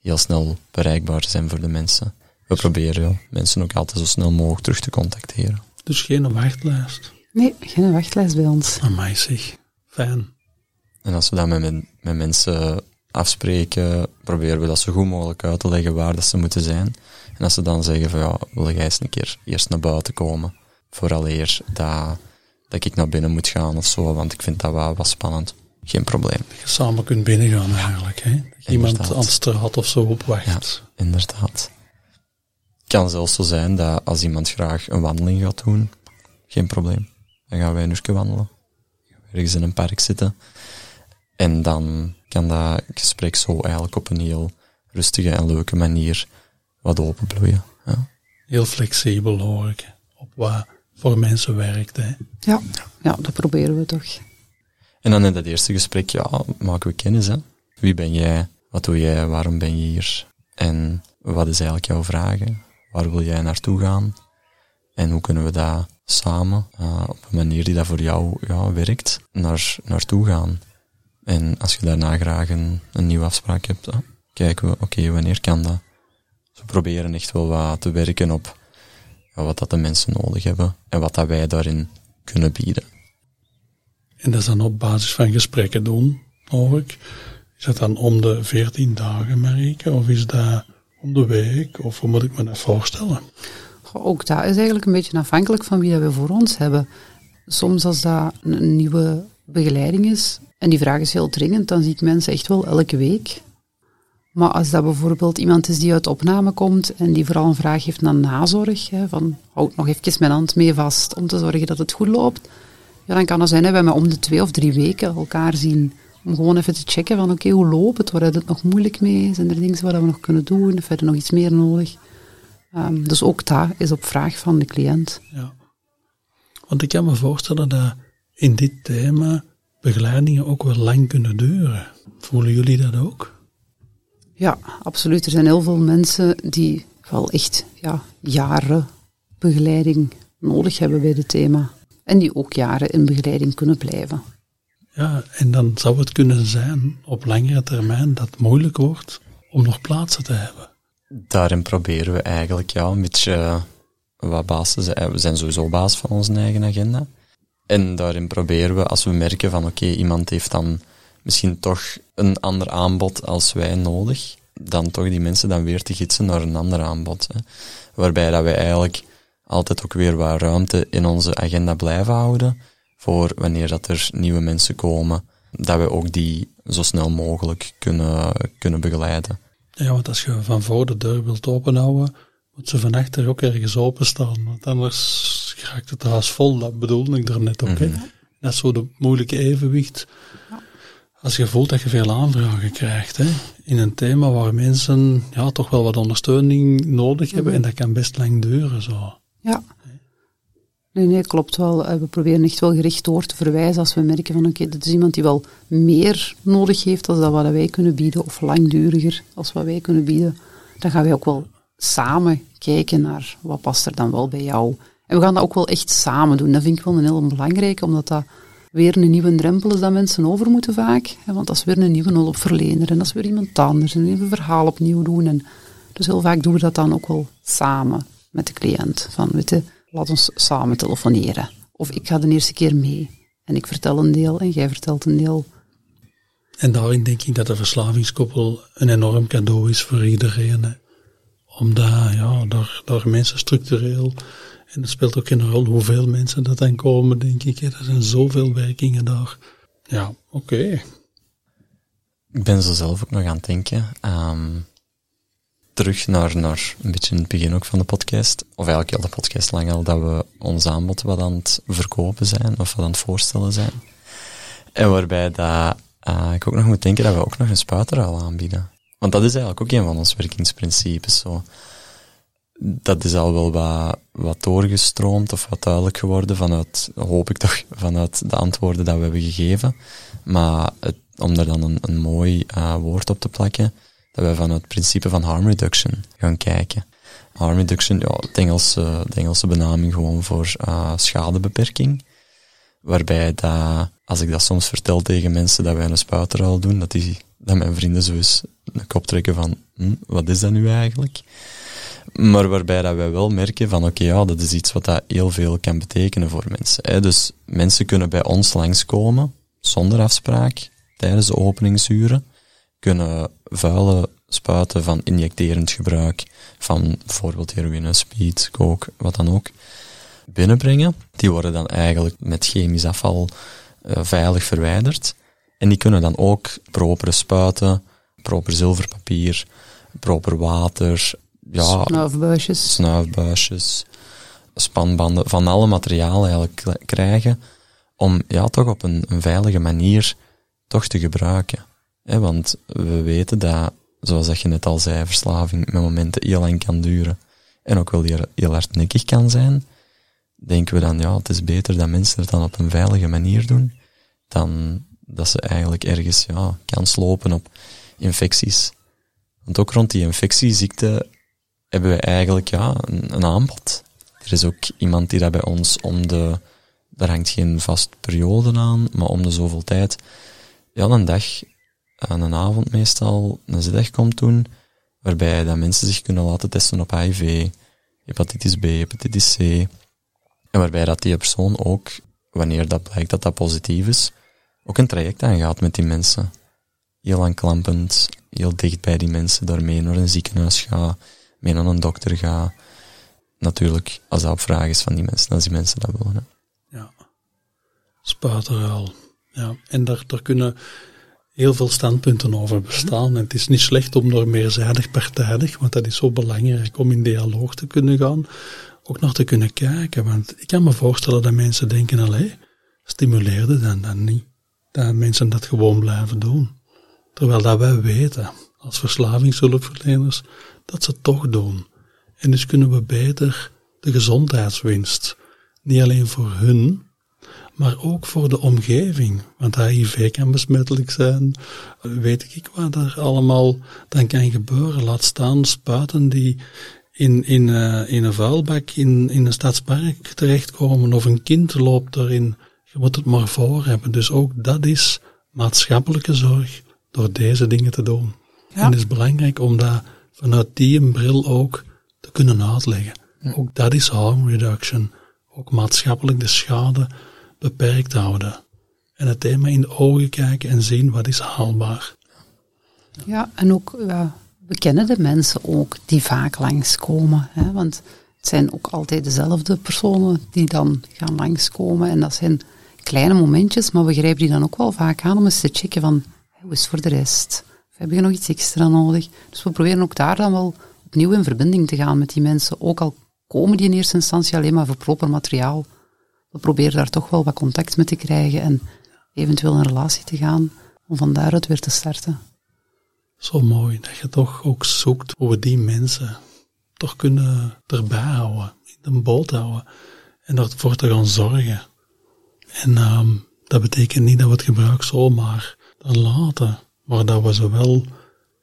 heel snel bereikbaar zijn voor de mensen. We proberen mensen ook altijd zo snel mogelijk terug te contacteren. Dus geen wachtlijst? Nee, geen wachtlijst bij ons. Amai zeg, fijn. En als we dat met, met mensen afspreken, proberen we dat zo goed mogelijk uit te leggen waar dat ze moeten zijn. En als ze dan zeggen van ja, wil jij eens een keer eerst naar buiten komen, vooraleer dat, dat ik naar binnen moet gaan of zo, want ik vind dat wel wat spannend. Geen probleem. Dat je samen kunt binnengaan eigenlijk, hè? Dat iemand aan de straat of zo opwacht. Ja, inderdaad. Het kan zelfs zo zijn dat als iemand graag een wandeling gaat doen, geen probleem. Dan gaan wij een uurtje wandelen. Ergens in een park zitten. En dan kan dat gesprek zo eigenlijk op een heel rustige en leuke manier wat openbloeien. Ja. Heel flexibel hoor ik, op wat voor mensen werkt. Hè. Ja, ja, dat proberen we toch. En dan in dat eerste gesprek, ja, maken we kennis. Hè. Wie ben jij? Wat doe jij? Waarom ben je hier? En wat is eigenlijk jouw vragen? Waar wil jij naartoe gaan? En hoe kunnen we daar samen, uh, op een manier die dat voor jou ja, werkt, naar, naartoe gaan? En als je daarna graag een, een nieuwe afspraak hebt, dan kijken we, oké, wanneer kan dat? we proberen echt wel wat te werken op wat dat de mensen nodig hebben en wat dat wij daarin kunnen bieden. En dat is dan op basis van gesprekken doen, ik. Is dat dan om de 14 dagen, Marieke? Of is dat om de week? Of hoe moet ik me dat voorstellen? Ook dat is eigenlijk een beetje afhankelijk van wie dat we voor ons hebben. Soms als dat een nieuwe begeleiding is, en die vraag is heel dringend, dan zie ik mensen echt wel elke week. Maar als dat bijvoorbeeld iemand is die uit opname komt en die vooral een vraag heeft naar nazorg, hè, van houd nog even mijn hand mee vast om te zorgen dat het goed loopt, ja, dan kan het zijn dat we om de twee of drie weken elkaar zien. Om gewoon even te checken van oké, hoe loopt het? Waar het nog moeilijk mee? Zijn er dingen wat we nog kunnen doen? Of hebben we nog iets meer nodig? Um, dus ook dat is op vraag van de cliënt. Ja. Want ik kan me voorstellen dat in dit thema begeleidingen ook wel lang kunnen duren. Voelen jullie dat ook? Ja, absoluut. Er zijn heel veel mensen die wel echt ja, jaren begeleiding nodig hebben bij dit thema. En die ook jaren in begeleiding kunnen blijven. Ja, en dan zou het kunnen zijn op langere termijn dat het moeilijk wordt om nog plaatsen te hebben. Daarin proberen we eigenlijk ja, een beetje uh, wat baas te zijn. We zijn sowieso baas van onze eigen agenda. En daarin proberen we, als we merken van oké, iemand heeft dan misschien toch een ander aanbod als wij nodig, dan toch die mensen dan weer te gidsen naar een ander aanbod. Waarbij dat wij eigenlijk altijd ook weer wat ruimte in onze agenda blijven houden voor wanneer dat er nieuwe mensen komen, dat we ook die zo snel mogelijk kunnen, kunnen begeleiden. Ja, want als je van voor de deur wilt openhouden, moet ze van achter ook ergens openstaan. Want anders raakt het huis vol, dat bedoelde ik er net ook. Mm Dat is zo de moeilijke evenwicht. Als je voelt dat je veel aanvragen krijgt, hè, in een thema waar mensen ja, toch wel wat ondersteuning nodig hebben, mhm. en dat kan best lang duren. Zo. Ja. Nee, nee, klopt wel. Eh, we proberen echt wel gericht door te verwijzen als we merken van oké, is iemand die wel meer nodig heeft dan dat wat wij kunnen bieden, of langduriger als wat wij kunnen bieden. Dan gaan wij ook wel samen kijken naar wat past er dan wel bij jou. En we gaan dat ook wel echt samen doen. Dat vind ik wel een heel belangrijke, omdat dat weer een nieuwe drempel is dat mensen over moeten vaak. Want dat is weer een nieuwe hulpverlener en dat is weer iemand anders en een verhaal opnieuw doen. En dus heel vaak doen we dat dan ook wel samen met de cliënt. Van, weet laat ons samen telefoneren. Of ik ga de eerste keer mee en ik vertel een deel en jij vertelt een deel. En daarin denk ik dat de verslavingskoppel een enorm cadeau is voor iedereen. Omdat, ja, daar, daar mensen structureel en dat speelt ook een rol hoeveel mensen dat dan komen, denk ik. Er zijn zoveel werkingen daar. Ja, oké. Ik ben zo zelf ook nog aan het denken. Um, terug naar, naar een beetje in het begin ook van de podcast, of eigenlijk heel de podcast lang al, dat we ons aanbod wat aan het verkopen zijn, of wat aan het voorstellen zijn. En waarbij dat, uh, ik ook nog moet denken dat we ook nog een spuiterhaal aanbieden. Want dat is eigenlijk ook een van onze werkingsprincipes. Zo dat is al wel wat, wat doorgestroomd of wat duidelijk geworden vanuit, hoop ik toch, vanuit de antwoorden dat we hebben gegeven. Maar het, om daar dan een, een mooi uh, woord op te plakken, dat we vanuit het principe van harm reduction gaan kijken. Harm reduction, ja, de Engelse, Engelse benaming gewoon voor uh, schadebeperking. Waarbij dat, als ik dat soms vertel tegen mensen dat wij een spuiterhaal doen, dat, die, dat mijn vrienden zo eens een kop trekken van, hm, wat is dat nu eigenlijk? Maar waarbij dat wij wel merken van oké, ja, dat is iets wat dat heel veel kan betekenen voor mensen. Hè. Dus mensen kunnen bij ons langskomen zonder afspraak tijdens de openingsuren. Kunnen vuile spuiten van injecterend gebruik van bijvoorbeeld heroïne, speed, coke, wat dan ook, binnenbrengen. Die worden dan eigenlijk met chemisch afval uh, veilig verwijderd. En die kunnen dan ook propere spuiten, proper zilverpapier, proper water, ja, snuifbuisjes. snuifbuisjes, spanbanden, van alle materialen eigenlijk krijgen, om ja, toch op een, een veilige manier toch te gebruiken. Want we weten dat, zoals dat je net al zei, verslaving met momenten heel lang kan duren en ook wel heel, heel hardnekkig kan zijn. Denken we dan, ja, het is beter dat mensen het dan op een veilige manier doen, dan dat ze eigenlijk ergens ja, kans lopen op infecties. Want ook rond die infectieziekte hebben we eigenlijk ja, een, een, aanbod. Er is ook iemand die dat bij ons om de, daar hangt geen vast periode aan, maar om de zoveel tijd, ja, een dag, aan een avond meestal, een zitdag komt doen, waarbij dat mensen zich kunnen laten testen op HIV, hepatitis B, hepatitis C, en waarbij dat die persoon ook wanneer dat blijkt dat dat positief is, ook een traject aangaat met die mensen. Heel aanklampend, heel dicht bij die mensen, daarmee naar een ziekenhuis gaat, mee naar een dokter gaat. Natuurlijk, als dat op vraag is van die mensen, als die mensen dat willen. Ja, spuiterhaal. Ja, en daar kunnen heel veel standpunten over bestaan. En het is niet slecht om er meerzijdig partijdig, want dat is zo belangrijk om in dialoog te kunnen gaan, ook nog te kunnen kijken. Want ik kan me voorstellen dat mensen denken, allee, stimuleerde dan, dan niet. Dat mensen dat gewoon blijven doen. Terwijl dat wij weten, als verslavingshulpverleners, dat ze het toch doen. En dus kunnen we beter de gezondheidswinst, niet alleen voor hun, maar ook voor de omgeving. Want HIV kan besmettelijk zijn, weet ik wat er allemaal dan kan gebeuren. Laat staan spuiten die in, in, uh, in een vuilbak in, in een stadspark terechtkomen of een kind loopt erin. Je moet het maar voor hebben. Dus ook dat is maatschappelijke zorg door deze dingen te doen. En het is belangrijk om dat vanuit die bril ook te kunnen uitleggen. Ook dat is harm reduction. Ook maatschappelijk de schade beperkt houden. En het thema in de ogen kijken en zien wat is haalbaar. Ja, en ook, we kennen de mensen ook die vaak langskomen. Hè, want het zijn ook altijd dezelfde personen die dan gaan langskomen. En dat zijn kleine momentjes, maar we grijpen die dan ook wel vaak aan om eens te checken van, hoe is het voor de rest? Heb je nog iets extra nodig? Dus we proberen ook daar dan wel opnieuw in verbinding te gaan met die mensen. Ook al komen die in eerste instantie alleen maar voor proper materiaal we proberen daar toch wel wat contact mee te krijgen en eventueel een relatie te gaan, om van daaruit weer te starten. Zo mooi dat je toch ook zoekt hoe we die mensen toch kunnen erbij houden, in de boot houden en ervoor te gaan zorgen. En ehm, dat betekent niet dat we het gebruik zomaar laten, maar dat we ze wel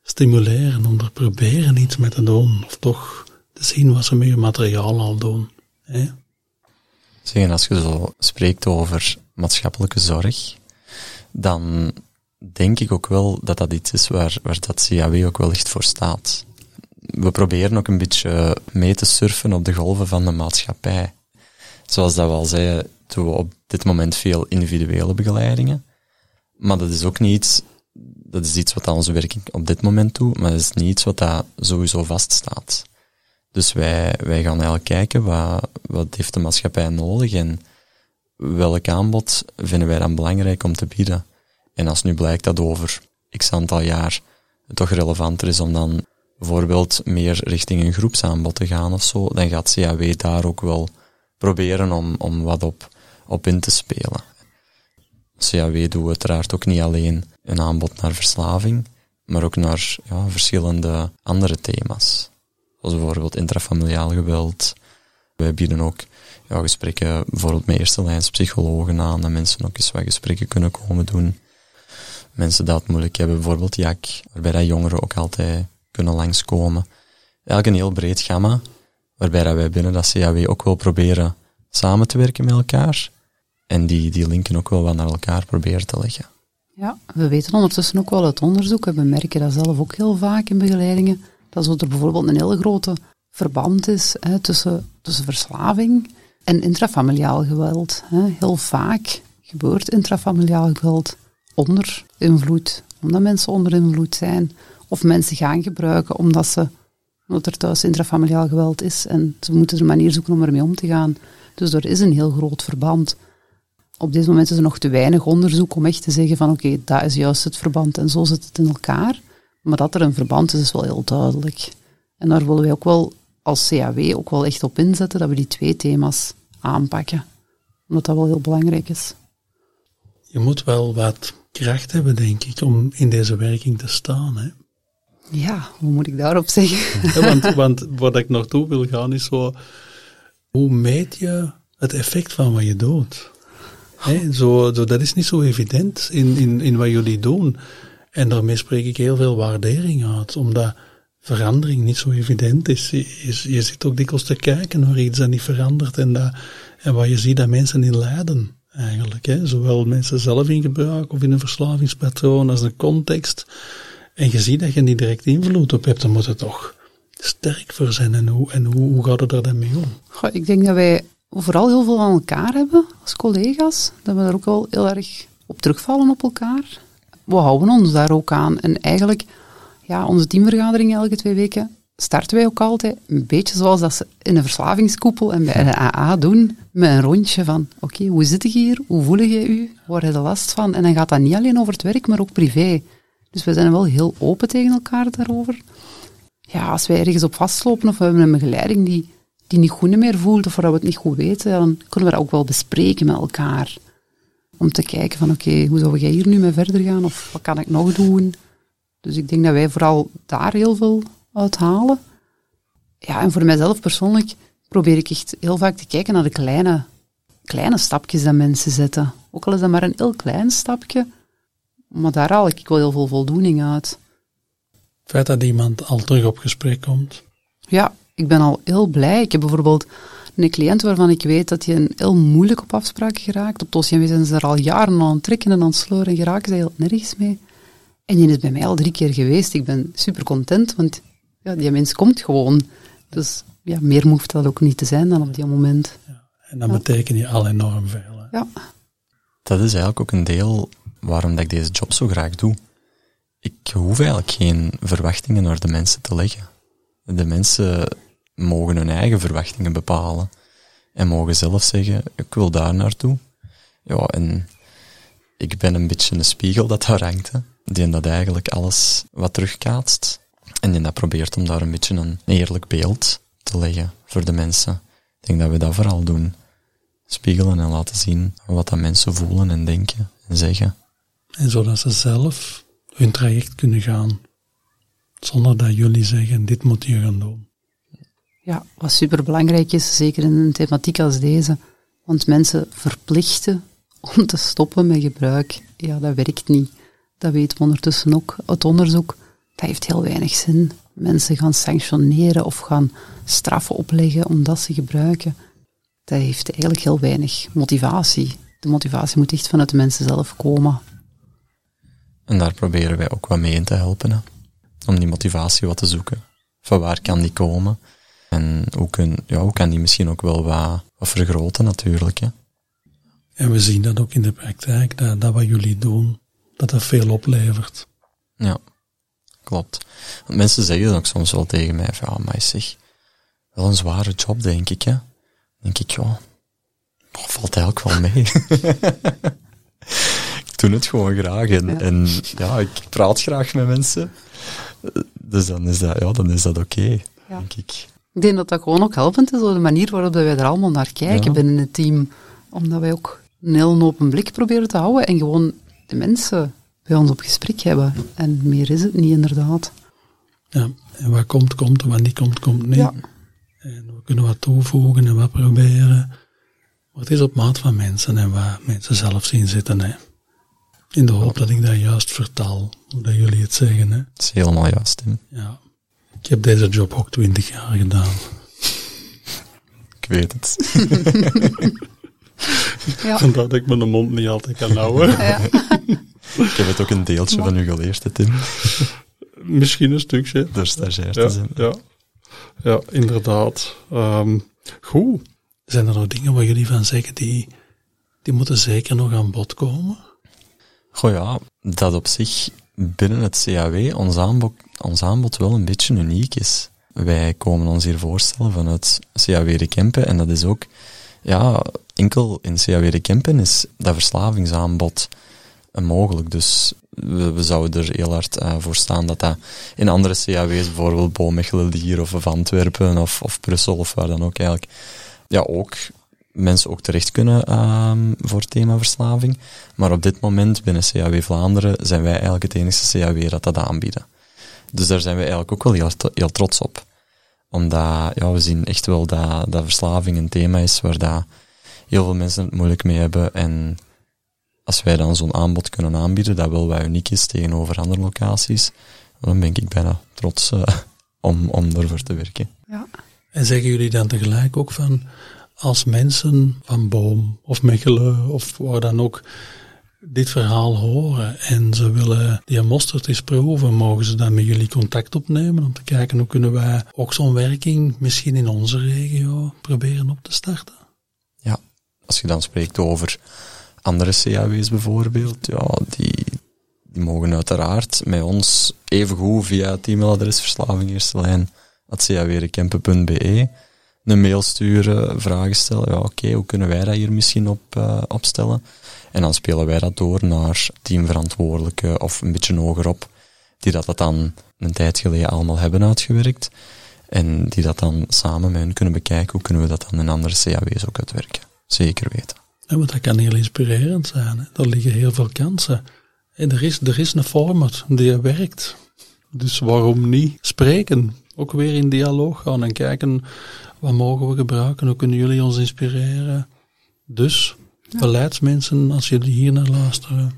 stimuleren om er proberen iets mee te doen, of toch te zien wat ze met je materiaal al doen. Hè? Zeggen, als je zo spreekt over maatschappelijke zorg, dan denk ik ook wel dat dat iets is waar, waar dat CAW ook wel echt voor staat. We proberen ook een beetje mee te surfen op de golven van de maatschappij. Zoals dat we al zeiden, doen we op dit moment veel individuele begeleidingen. Maar dat is ook niet dat is iets wat onze werking op dit moment doet, maar dat is niet iets wat dat sowieso vaststaat. Dus wij, wij gaan eigenlijk kijken wat, wat heeft de maatschappij nodig en welk aanbod vinden wij dan belangrijk om te bieden. En als nu blijkt dat over x aantal jaar het toch relevanter is om dan bijvoorbeeld meer richting een groepsaanbod te gaan of zo, dan gaat CAW daar ook wel proberen om, om wat op, op in te spelen. CAW doet uiteraard ook niet alleen een aanbod naar verslaving, maar ook naar ja, verschillende andere thema's zoals bijvoorbeeld intrafamiliaal geweld. Wij bieden ook ja, gesprekken bijvoorbeeld met eerste lijns psychologen aan, dat mensen ook eens wat gesprekken kunnen komen doen. Mensen het moeilijk hebben, bijvoorbeeld JAK, waarbij dat jongeren ook altijd kunnen langskomen. Eigenlijk een heel breed gamma, waarbij dat wij binnen dat CAW ook wel proberen samen te werken met elkaar en die, die linken ook wel wat naar elkaar proberen te leggen. Ja, we weten ondertussen ook wel uit onderzoek, en we merken dat zelf ook heel vaak in begeleidingen, dat er bijvoorbeeld een hele grote verband is hè, tussen, tussen verslaving en intrafamiliaal geweld. Hè. Heel vaak gebeurt intrafamiliaal geweld onder invloed, omdat mensen onder invloed zijn, of mensen gaan gebruiken omdat, ze, omdat er thuis intrafamiliaal geweld is en ze moeten een manier zoeken om ermee om te gaan. Dus er is een heel groot verband. Op dit moment is er nog te weinig onderzoek om echt te zeggen van oké, dat is juist het verband en zo zit het in elkaar. Maar dat er een verband is, is wel heel duidelijk. En daar willen wij ook wel als CAW ook wel echt op inzetten, dat we die twee thema's aanpakken. Omdat dat wel heel belangrijk is. Je moet wel wat kracht hebben, denk ik, om in deze werking te staan. Hè? Ja, hoe moet ik daarop zeggen? Ja, want, want wat ik naartoe wil gaan is zo, hoe meet je het effect van wat je doet? Hè, zo, zo, dat is niet zo evident in, in, in wat jullie doen. En daarmee spreek ik heel veel waardering uit, omdat verandering niet zo evident is. Je, je zit ook dikwijls te kijken naar iets dat niet verandert en, dat, en waar je ziet dat mensen in lijden, eigenlijk. Hè. Zowel mensen zelf in gebruik of in een verslavingspatroon als een context. En je ziet dat je niet direct invloed op hebt, dan moet het toch sterk voor zijn. En hoe, en hoe, gaat het er dan mee om? Ik denk dat wij vooral heel veel aan elkaar hebben als collega's, dat we daar ook wel heel erg op terugvallen op elkaar. We houden ons daar ook aan. En eigenlijk, ja, onze teamvergadering elke twee weken starten wij ook altijd een beetje zoals dat ze in een verslavingskoepel en bij de AA doen, met een rondje van, oké, hoe zit je hier? Hoe voel je u? Waar heb je last van? En dan gaat dat niet alleen over het werk, maar ook privé. Dus we zijn wel heel open tegen elkaar daarover. Ja, als wij ergens op vastlopen of we hebben een begeleiding die, die niet goed meer voelt of waar we het niet goed weten, dan kunnen we dat ook wel bespreken met elkaar. Om te kijken van, oké, hoe zou jij hier nu mee verder gaan? Of wat kan ik nog doen? Dus ik denk dat wij vooral daar heel veel uithalen. Ja, en voor mijzelf persoonlijk probeer ik echt heel vaak te kijken naar de kleine, kleine stapjes dat mensen zetten. Ook al is dat maar een heel klein stapje, maar daar haal ik wel heel veel voldoening uit. Het feit dat iemand al terug op gesprek komt. Ja, ik ben al heel blij. Ik heb bijvoorbeeld een cliënt waarvan ik weet dat hij een heel moeilijk op afspraak geraakt. Op Tosien zijn ze er al jaren aan het trekken en aan het sleuren en geraken ze heel nergens mee. En die is bij mij al drie keer geweest. Ik ben super content, want ja, die mens komt gewoon. Dus ja, meer hoeft dat ook niet te zijn dan op die moment. Ja, en dat betekent je al enorm veel. Ja. Dat is eigenlijk ook een deel waarom dat ik deze job zo graag doe. Ik hoef eigenlijk geen verwachtingen naar de mensen te leggen. De mensen mogen hun eigen verwachtingen bepalen. En mogen zelf zeggen, ik wil daar naartoe. Ja, en ik ben een beetje een spiegel dat daar hangt. Hè. Die dat eigenlijk alles wat terugkaatst. En die dat probeert om daar een beetje een eerlijk beeld te leggen voor de mensen. Ik denk dat we dat vooral doen. Spiegelen en laten zien wat dat mensen voelen en denken en zeggen. En zodat ze zelf hun traject kunnen gaan. Zonder dat jullie zeggen, dit moet je gaan doen. Ja, wat superbelangrijk is, zeker in een thematiek als deze, want mensen verplichten om te stoppen met gebruik, ja, dat werkt niet. Dat weten we ondertussen ook uit onderzoek. Dat heeft heel weinig zin. Mensen gaan sanctioneren of gaan straffen opleggen omdat ze gebruiken. Dat heeft eigenlijk heel weinig motivatie. De motivatie moet echt vanuit de mensen zelf komen. En daar proberen wij ook wat mee in te helpen. Om die motivatie wat te zoeken. Van waar kan die komen? En hoe, kun, ja, hoe kan die misschien ook wel wat, wat vergroten natuurlijk. Hè? En we zien dat ook in de praktijk, dat, dat wat jullie doen, dat dat veel oplevert. Ja, klopt. Want mensen zeggen dan ook soms wel tegen mij, van, ja, maar zeg, wel een zware job, denk ik, hè. denk ik, ja, valt eigenlijk wel mee. (laughs) ik doe het gewoon graag en, ja. en ja, ik praat graag met mensen. Dus dan is dat, ja, dan is dat oké, okay, ja. denk ik. Ik denk dat dat gewoon ook helpend is, door de manier waarop wij er allemaal naar kijken binnen het team. Omdat wij ook een heel open blik proberen te houden en gewoon de mensen bij ons op gesprek hebben. En meer is het niet, inderdaad. Ja, en wat komt, komt, en wat niet komt, komt niet. Ja. En we kunnen wat toevoegen en wat proberen. Maar het is op maat van mensen en wat mensen zelf zien zitten. Hè. In de hoop dat ik dat juist vertaal, hoe dat jullie het zeggen. Hè. Dat is helemaal juist. Hè. Ja. Ik heb deze job ook twintig jaar gedaan. Ik weet het. ja. (laughs) Vandaar dat ik mijn mond niet altijd kan houden. Ja. (laughs) Ik heb het ook een deeltje van u geleerd, Tim. Misschien een stukje. Door stagiair te zijn. Ja, ja inderdaad. Um, goed. Zijn er nog dingen waar jullie van zeggen die, die moeten zeker nog aan bod komen? Goh ja, dat op zich binnen het CAW ons aanbod, ons aanbod wel een beetje uniek is. Wij komen ons hier voorstellen vanuit CAW de Kempen en dat is ook, ja, enkel in CAW de Kempen is dat verslavingsaanbod mogelijk. Dus we, we, zouden er heel hard uh, voor staan dat dat in andere CAW's, bijvoorbeeld Boomechelen hier of, of Antwerpen of, of Brussel of waar dan ook eigenlijk, ja, ook mensen ook terecht kunnen um, voor thema verslaving. Maar op dit moment binnen CAW Vlaanderen zijn wij eigenlijk het enige CAW dat dat aanbieden. Dus daar zijn we eigenlijk ook wel heel, heel trots op. Omdat ja, we zien echt wel dat, dat verslaving een thema is waar dat heel veel mensen het moeilijk mee hebben. En als wij dan zo'n aanbod kunnen aanbieden, dat wel wat uniek is tegenover andere locaties, dan ben ik bijna trots uh, om, om ervoor te werken. Ja. En zeggen jullie dan tegelijk ook van, als mensen van Boom of Mechelen of waar dan ook dit verhaal horen en ze willen die mosterd eens proeven, mogen ze dan met jullie contact opnemen om te kijken hoe kunnen wij ook zo'n werking misschien in onze regio proberen op te starten? Als je dan spreekt over andere CAW's bijvoorbeeld, ja, die, die mogen uiteraard met ons evengoed via het e-mailadres verslaving een mail sturen, vragen stellen. Ja, oké, hoe kunnen wij dat hier misschien op uh, opstellen? En dan spelen wij dat door naar teamverantwoordelijke of een beetje hogerop, die dat, dat dan een tijd geleden allemaal hebben uitgewerkt. En die dat dan samen met hen kunnen bekijken, hoe kunnen we dat dan in andere CAW's ook uitwerken. Zeker weten. Ja, maar dat kan heel inspirerend zijn. Er liggen heel veel kansen. En er is, er is een format die werkt. Dus waarom niet spreken? Ook weer in dialoog gaan en kijken wat mogen we gebruiken, hoe kunnen jullie ons inspireren. Dus, beleidsmensen, als jullie hier naar luisteren,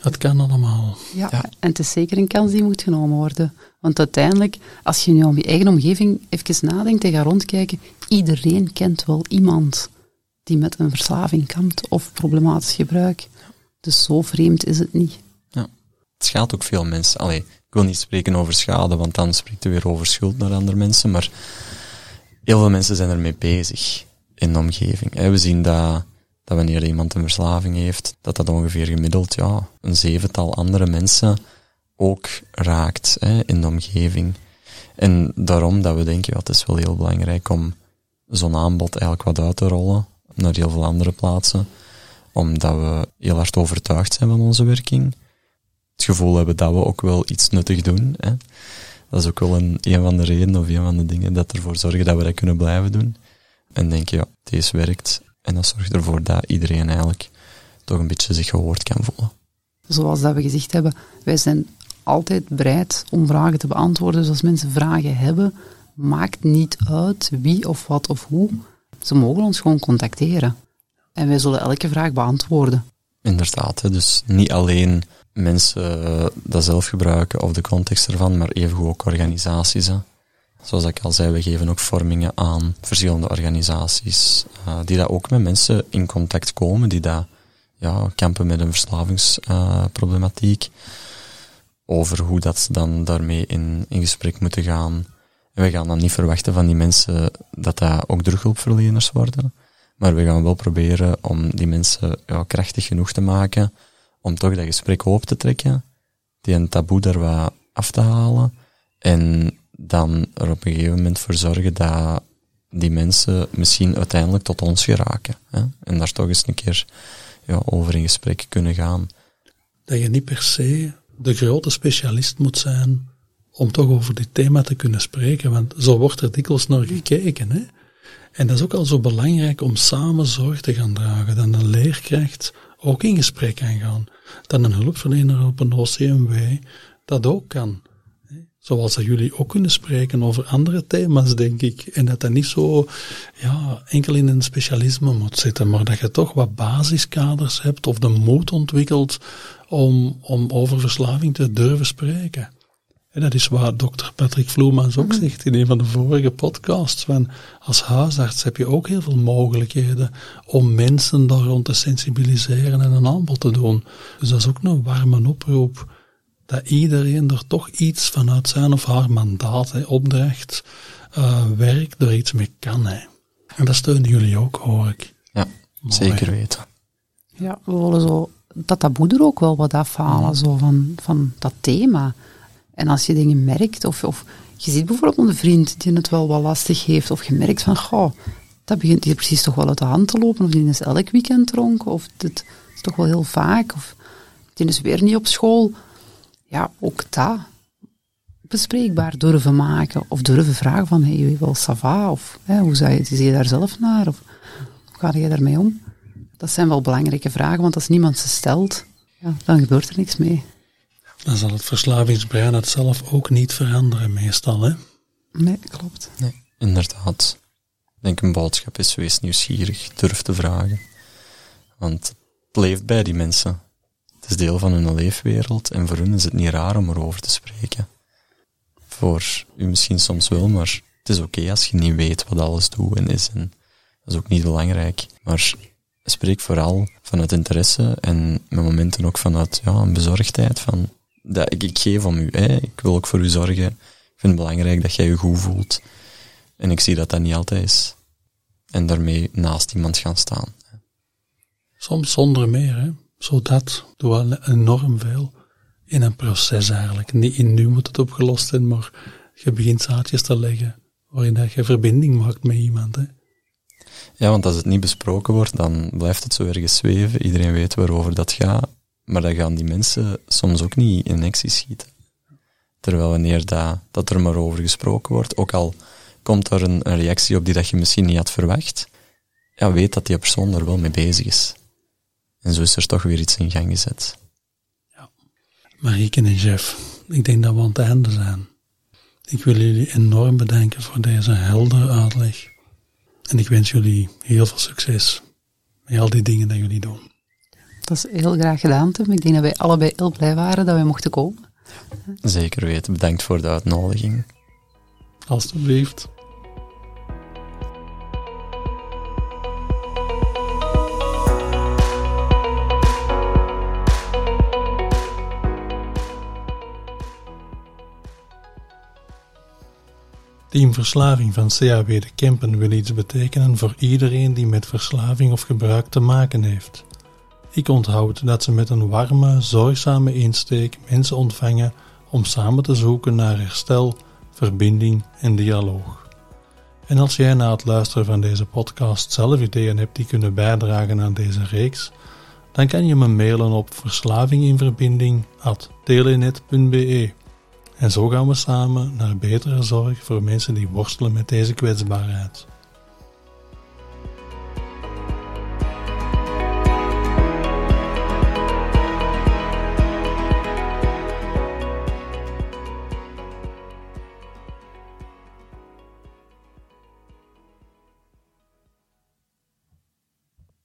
het kan allemaal. Ja, ja, en het is zeker een kans die moet genomen worden. Want uiteindelijk, als je nu om je eigen omgeving even nadenkt en gaat rondkijken, iedereen kent wel iemand die met een verslaving kampt of problematisch gebruik. Dus zo vreemd is het niet. Ja. Het schaadt ook veel mensen. Allee, wil niet spreken over schade, want dan spreekt je weer over schuld naar andere mensen, maar heel veel mensen zijn ermee bezig in de omgeving. We zien dat, dat wanneer iemand een verslaving heeft, dat dat ongeveer gemiddeld ja, een zevental andere mensen ook raakt in de omgeving. En daarom dat we denken, ja, het is wel heel belangrijk om zo'n aanbod eigenlijk wat uit te rollen naar heel veel andere plaatsen, omdat we heel hard overtuigd zijn van onze werking. Het gevoel hebben dat we ook wel iets nuttig doen. Hè. Dat is ook wel een, een van de redenen of een van de dingen dat ervoor zorgen dat we dat kunnen blijven doen. En denk je, ja, deze werkt. En dat zorgt ervoor dat iedereen eigenlijk toch een beetje zich gehoord kan voelen. Zoals dat we gezegd hebben, wij zijn altijd bereid om vragen te beantwoorden. Dus als mensen vragen hebben, maakt niet uit wie of wat of hoe. Ze mogen ons gewoon contacteren. En wij zullen elke vraag beantwoorden. Inderdaad, dus niet alleen mensen eh, dat zelf gebruiken of de context ervan, maar evengoed ook organisaties. Hè. Zoals ik al zei, we geven ook vormingen aan verschillende organisaties, uh, die daar ook met mensen in contact komen, die daar ja, kampen met een verslavingsproblematiek, over hoe dat ze dan daarmee in, in gesprek moeten gaan. We gaan dan niet verwachten van die mensen dat dat ook terughulpverleners worden, maar we gaan wel proberen om die mensen ja, krachtig genoeg te maken om toch dat gesprek open te trekken, die een taboe daar wat af te halen en dan er op een gegeven moment voor zorgen dat die mensen misschien uiteindelijk tot ons geraken. Hè? En daar toch eens een keer ja, over in gesprek kunnen gaan. Dat je niet per se de grote specialist moet zijn om toch over dit thema te kunnen spreken, want zo wordt er dikwijls naar gekeken. Hè? En dat is ook al zo belangrijk om samen zorg te gaan dragen, dat een leerkracht ook in gesprek kan gaan dat een hulpverlener op een OCMW dat ook kan. Zoals dat jullie ook kunnen spreken over andere thema's, denk ik. En dat dat niet zo ja, enkel in een specialisme moet zitten, maar dat je toch wat basiskaders hebt of de moed ontwikkelt om, om over verslaving te durven spreken. En dat is wat dokter Patrick Vloemans ook mhm. zegt in een van de vorige podcasts. Van als huisarts heb je ook heel veel mogelijkheden om mensen daar rond te sensibiliseren en een aanbod te doen. Dus dat is ook een warme oproep. Dat iedereen er toch iets vanuit zijn of haar mandaat, hè, opdracht, uh, werk, er iets mee kan. Hè. En dat steunen jullie ook, hoor ik. Ja, zeker weten. Ja, we willen zo dat taboe er ook wel wat afhalen, zo van, van dat thema. En als je dingen merkt, of, of je ziet bijvoorbeeld een vriend die het wel wat lastig heeft, of je merkt van, goh, dat begint hier precies toch wel uit de hand te lopen, of die is elk weekend dronken, of dit is toch wel heel vaak, of die is weer niet op school. Ja, ook dat bespreekbaar durven maken, of durven vragen van, hey, je wel sava, of hè, hoe zie je, je daar zelf naar, of hoe ga je daarmee om? Dat zijn wel belangrijke vragen, want als niemand ze stelt, ja, dan gebeurt er niks mee dan zal het verslavingsbrein het zelf ook niet veranderen, meestal. Hè? Nee, klopt. Nee, inderdaad. Ik denk een boodschap is wees nieuwsgierig, durf te vragen. Want het leeft bij die mensen. Het is deel van hun leefwereld en voor hun is het niet raar om erover te spreken. Voor u misschien soms wel, maar het is oké als je niet weet wat alles doet en is. En dat is ook niet belangrijk. Maar spreek vooral vanuit interesse en met momenten ook vanuit ja, een bezorgdheid van dat ik, ik geef om u. Hè. Ik wil ook voor u zorgen. Ik vind het belangrijk dat jij je goed voelt. En ik zie dat dat niet altijd is. en daarmee naast iemand gaan staan. Soms zonder meer, hè. Zodat doen we enorm veel in een proces eigenlijk. Niet in nu moet het opgelost zijn, maar je begint zaadjes te leggen waarin dat je verbinding maakt met iemand. Hè. Ja, want als het niet besproken wordt, dan blijft het zo ergens zweven. Iedereen weet waarover dat gaat, maar dan gaan die mensen soms ook niet in actie schieten. Terwijl wanneer dat, dat er maar over gesproken wordt, ook al komt er een, reactie op die dat je misschien niet had verwacht, ja, weet dat die persoon er wel mee bezig is. En zo is er toch weer iets in gang gezet. Ja. Marieke en Jeff, ik denk dat we aan het einde zijn. Ik wil jullie enorm bedanken voor deze heldere uitleg. En ik wens jullie heel veel succes met al die dingen die jullie doen. Dat is heel graag gedaan, Tim. Ik denk dat wij allebei heel blij waren dat wij mochten komen. Zeker weten. Bedankt voor de uitnodiging. Alsjeblieft. Team Verslaving van CAW De Kempen wil iets betekenen voor iedereen die met verslaving of gebruik te maken heeft. Ik onthoud dat ze met een warme, zorgzame insteek mensen ontvangen om samen te zoeken naar herstel, verbinding en dialoog. En als jij na het luisteren van deze podcast zelf ideeën hebt die kunnen bijdragen aan deze reeks, dan kan je me mailen op verslavinginverbinding.telenet.be. En zo gaan we samen naar betere zorg voor mensen die worstelen met deze kwetsbaarheid.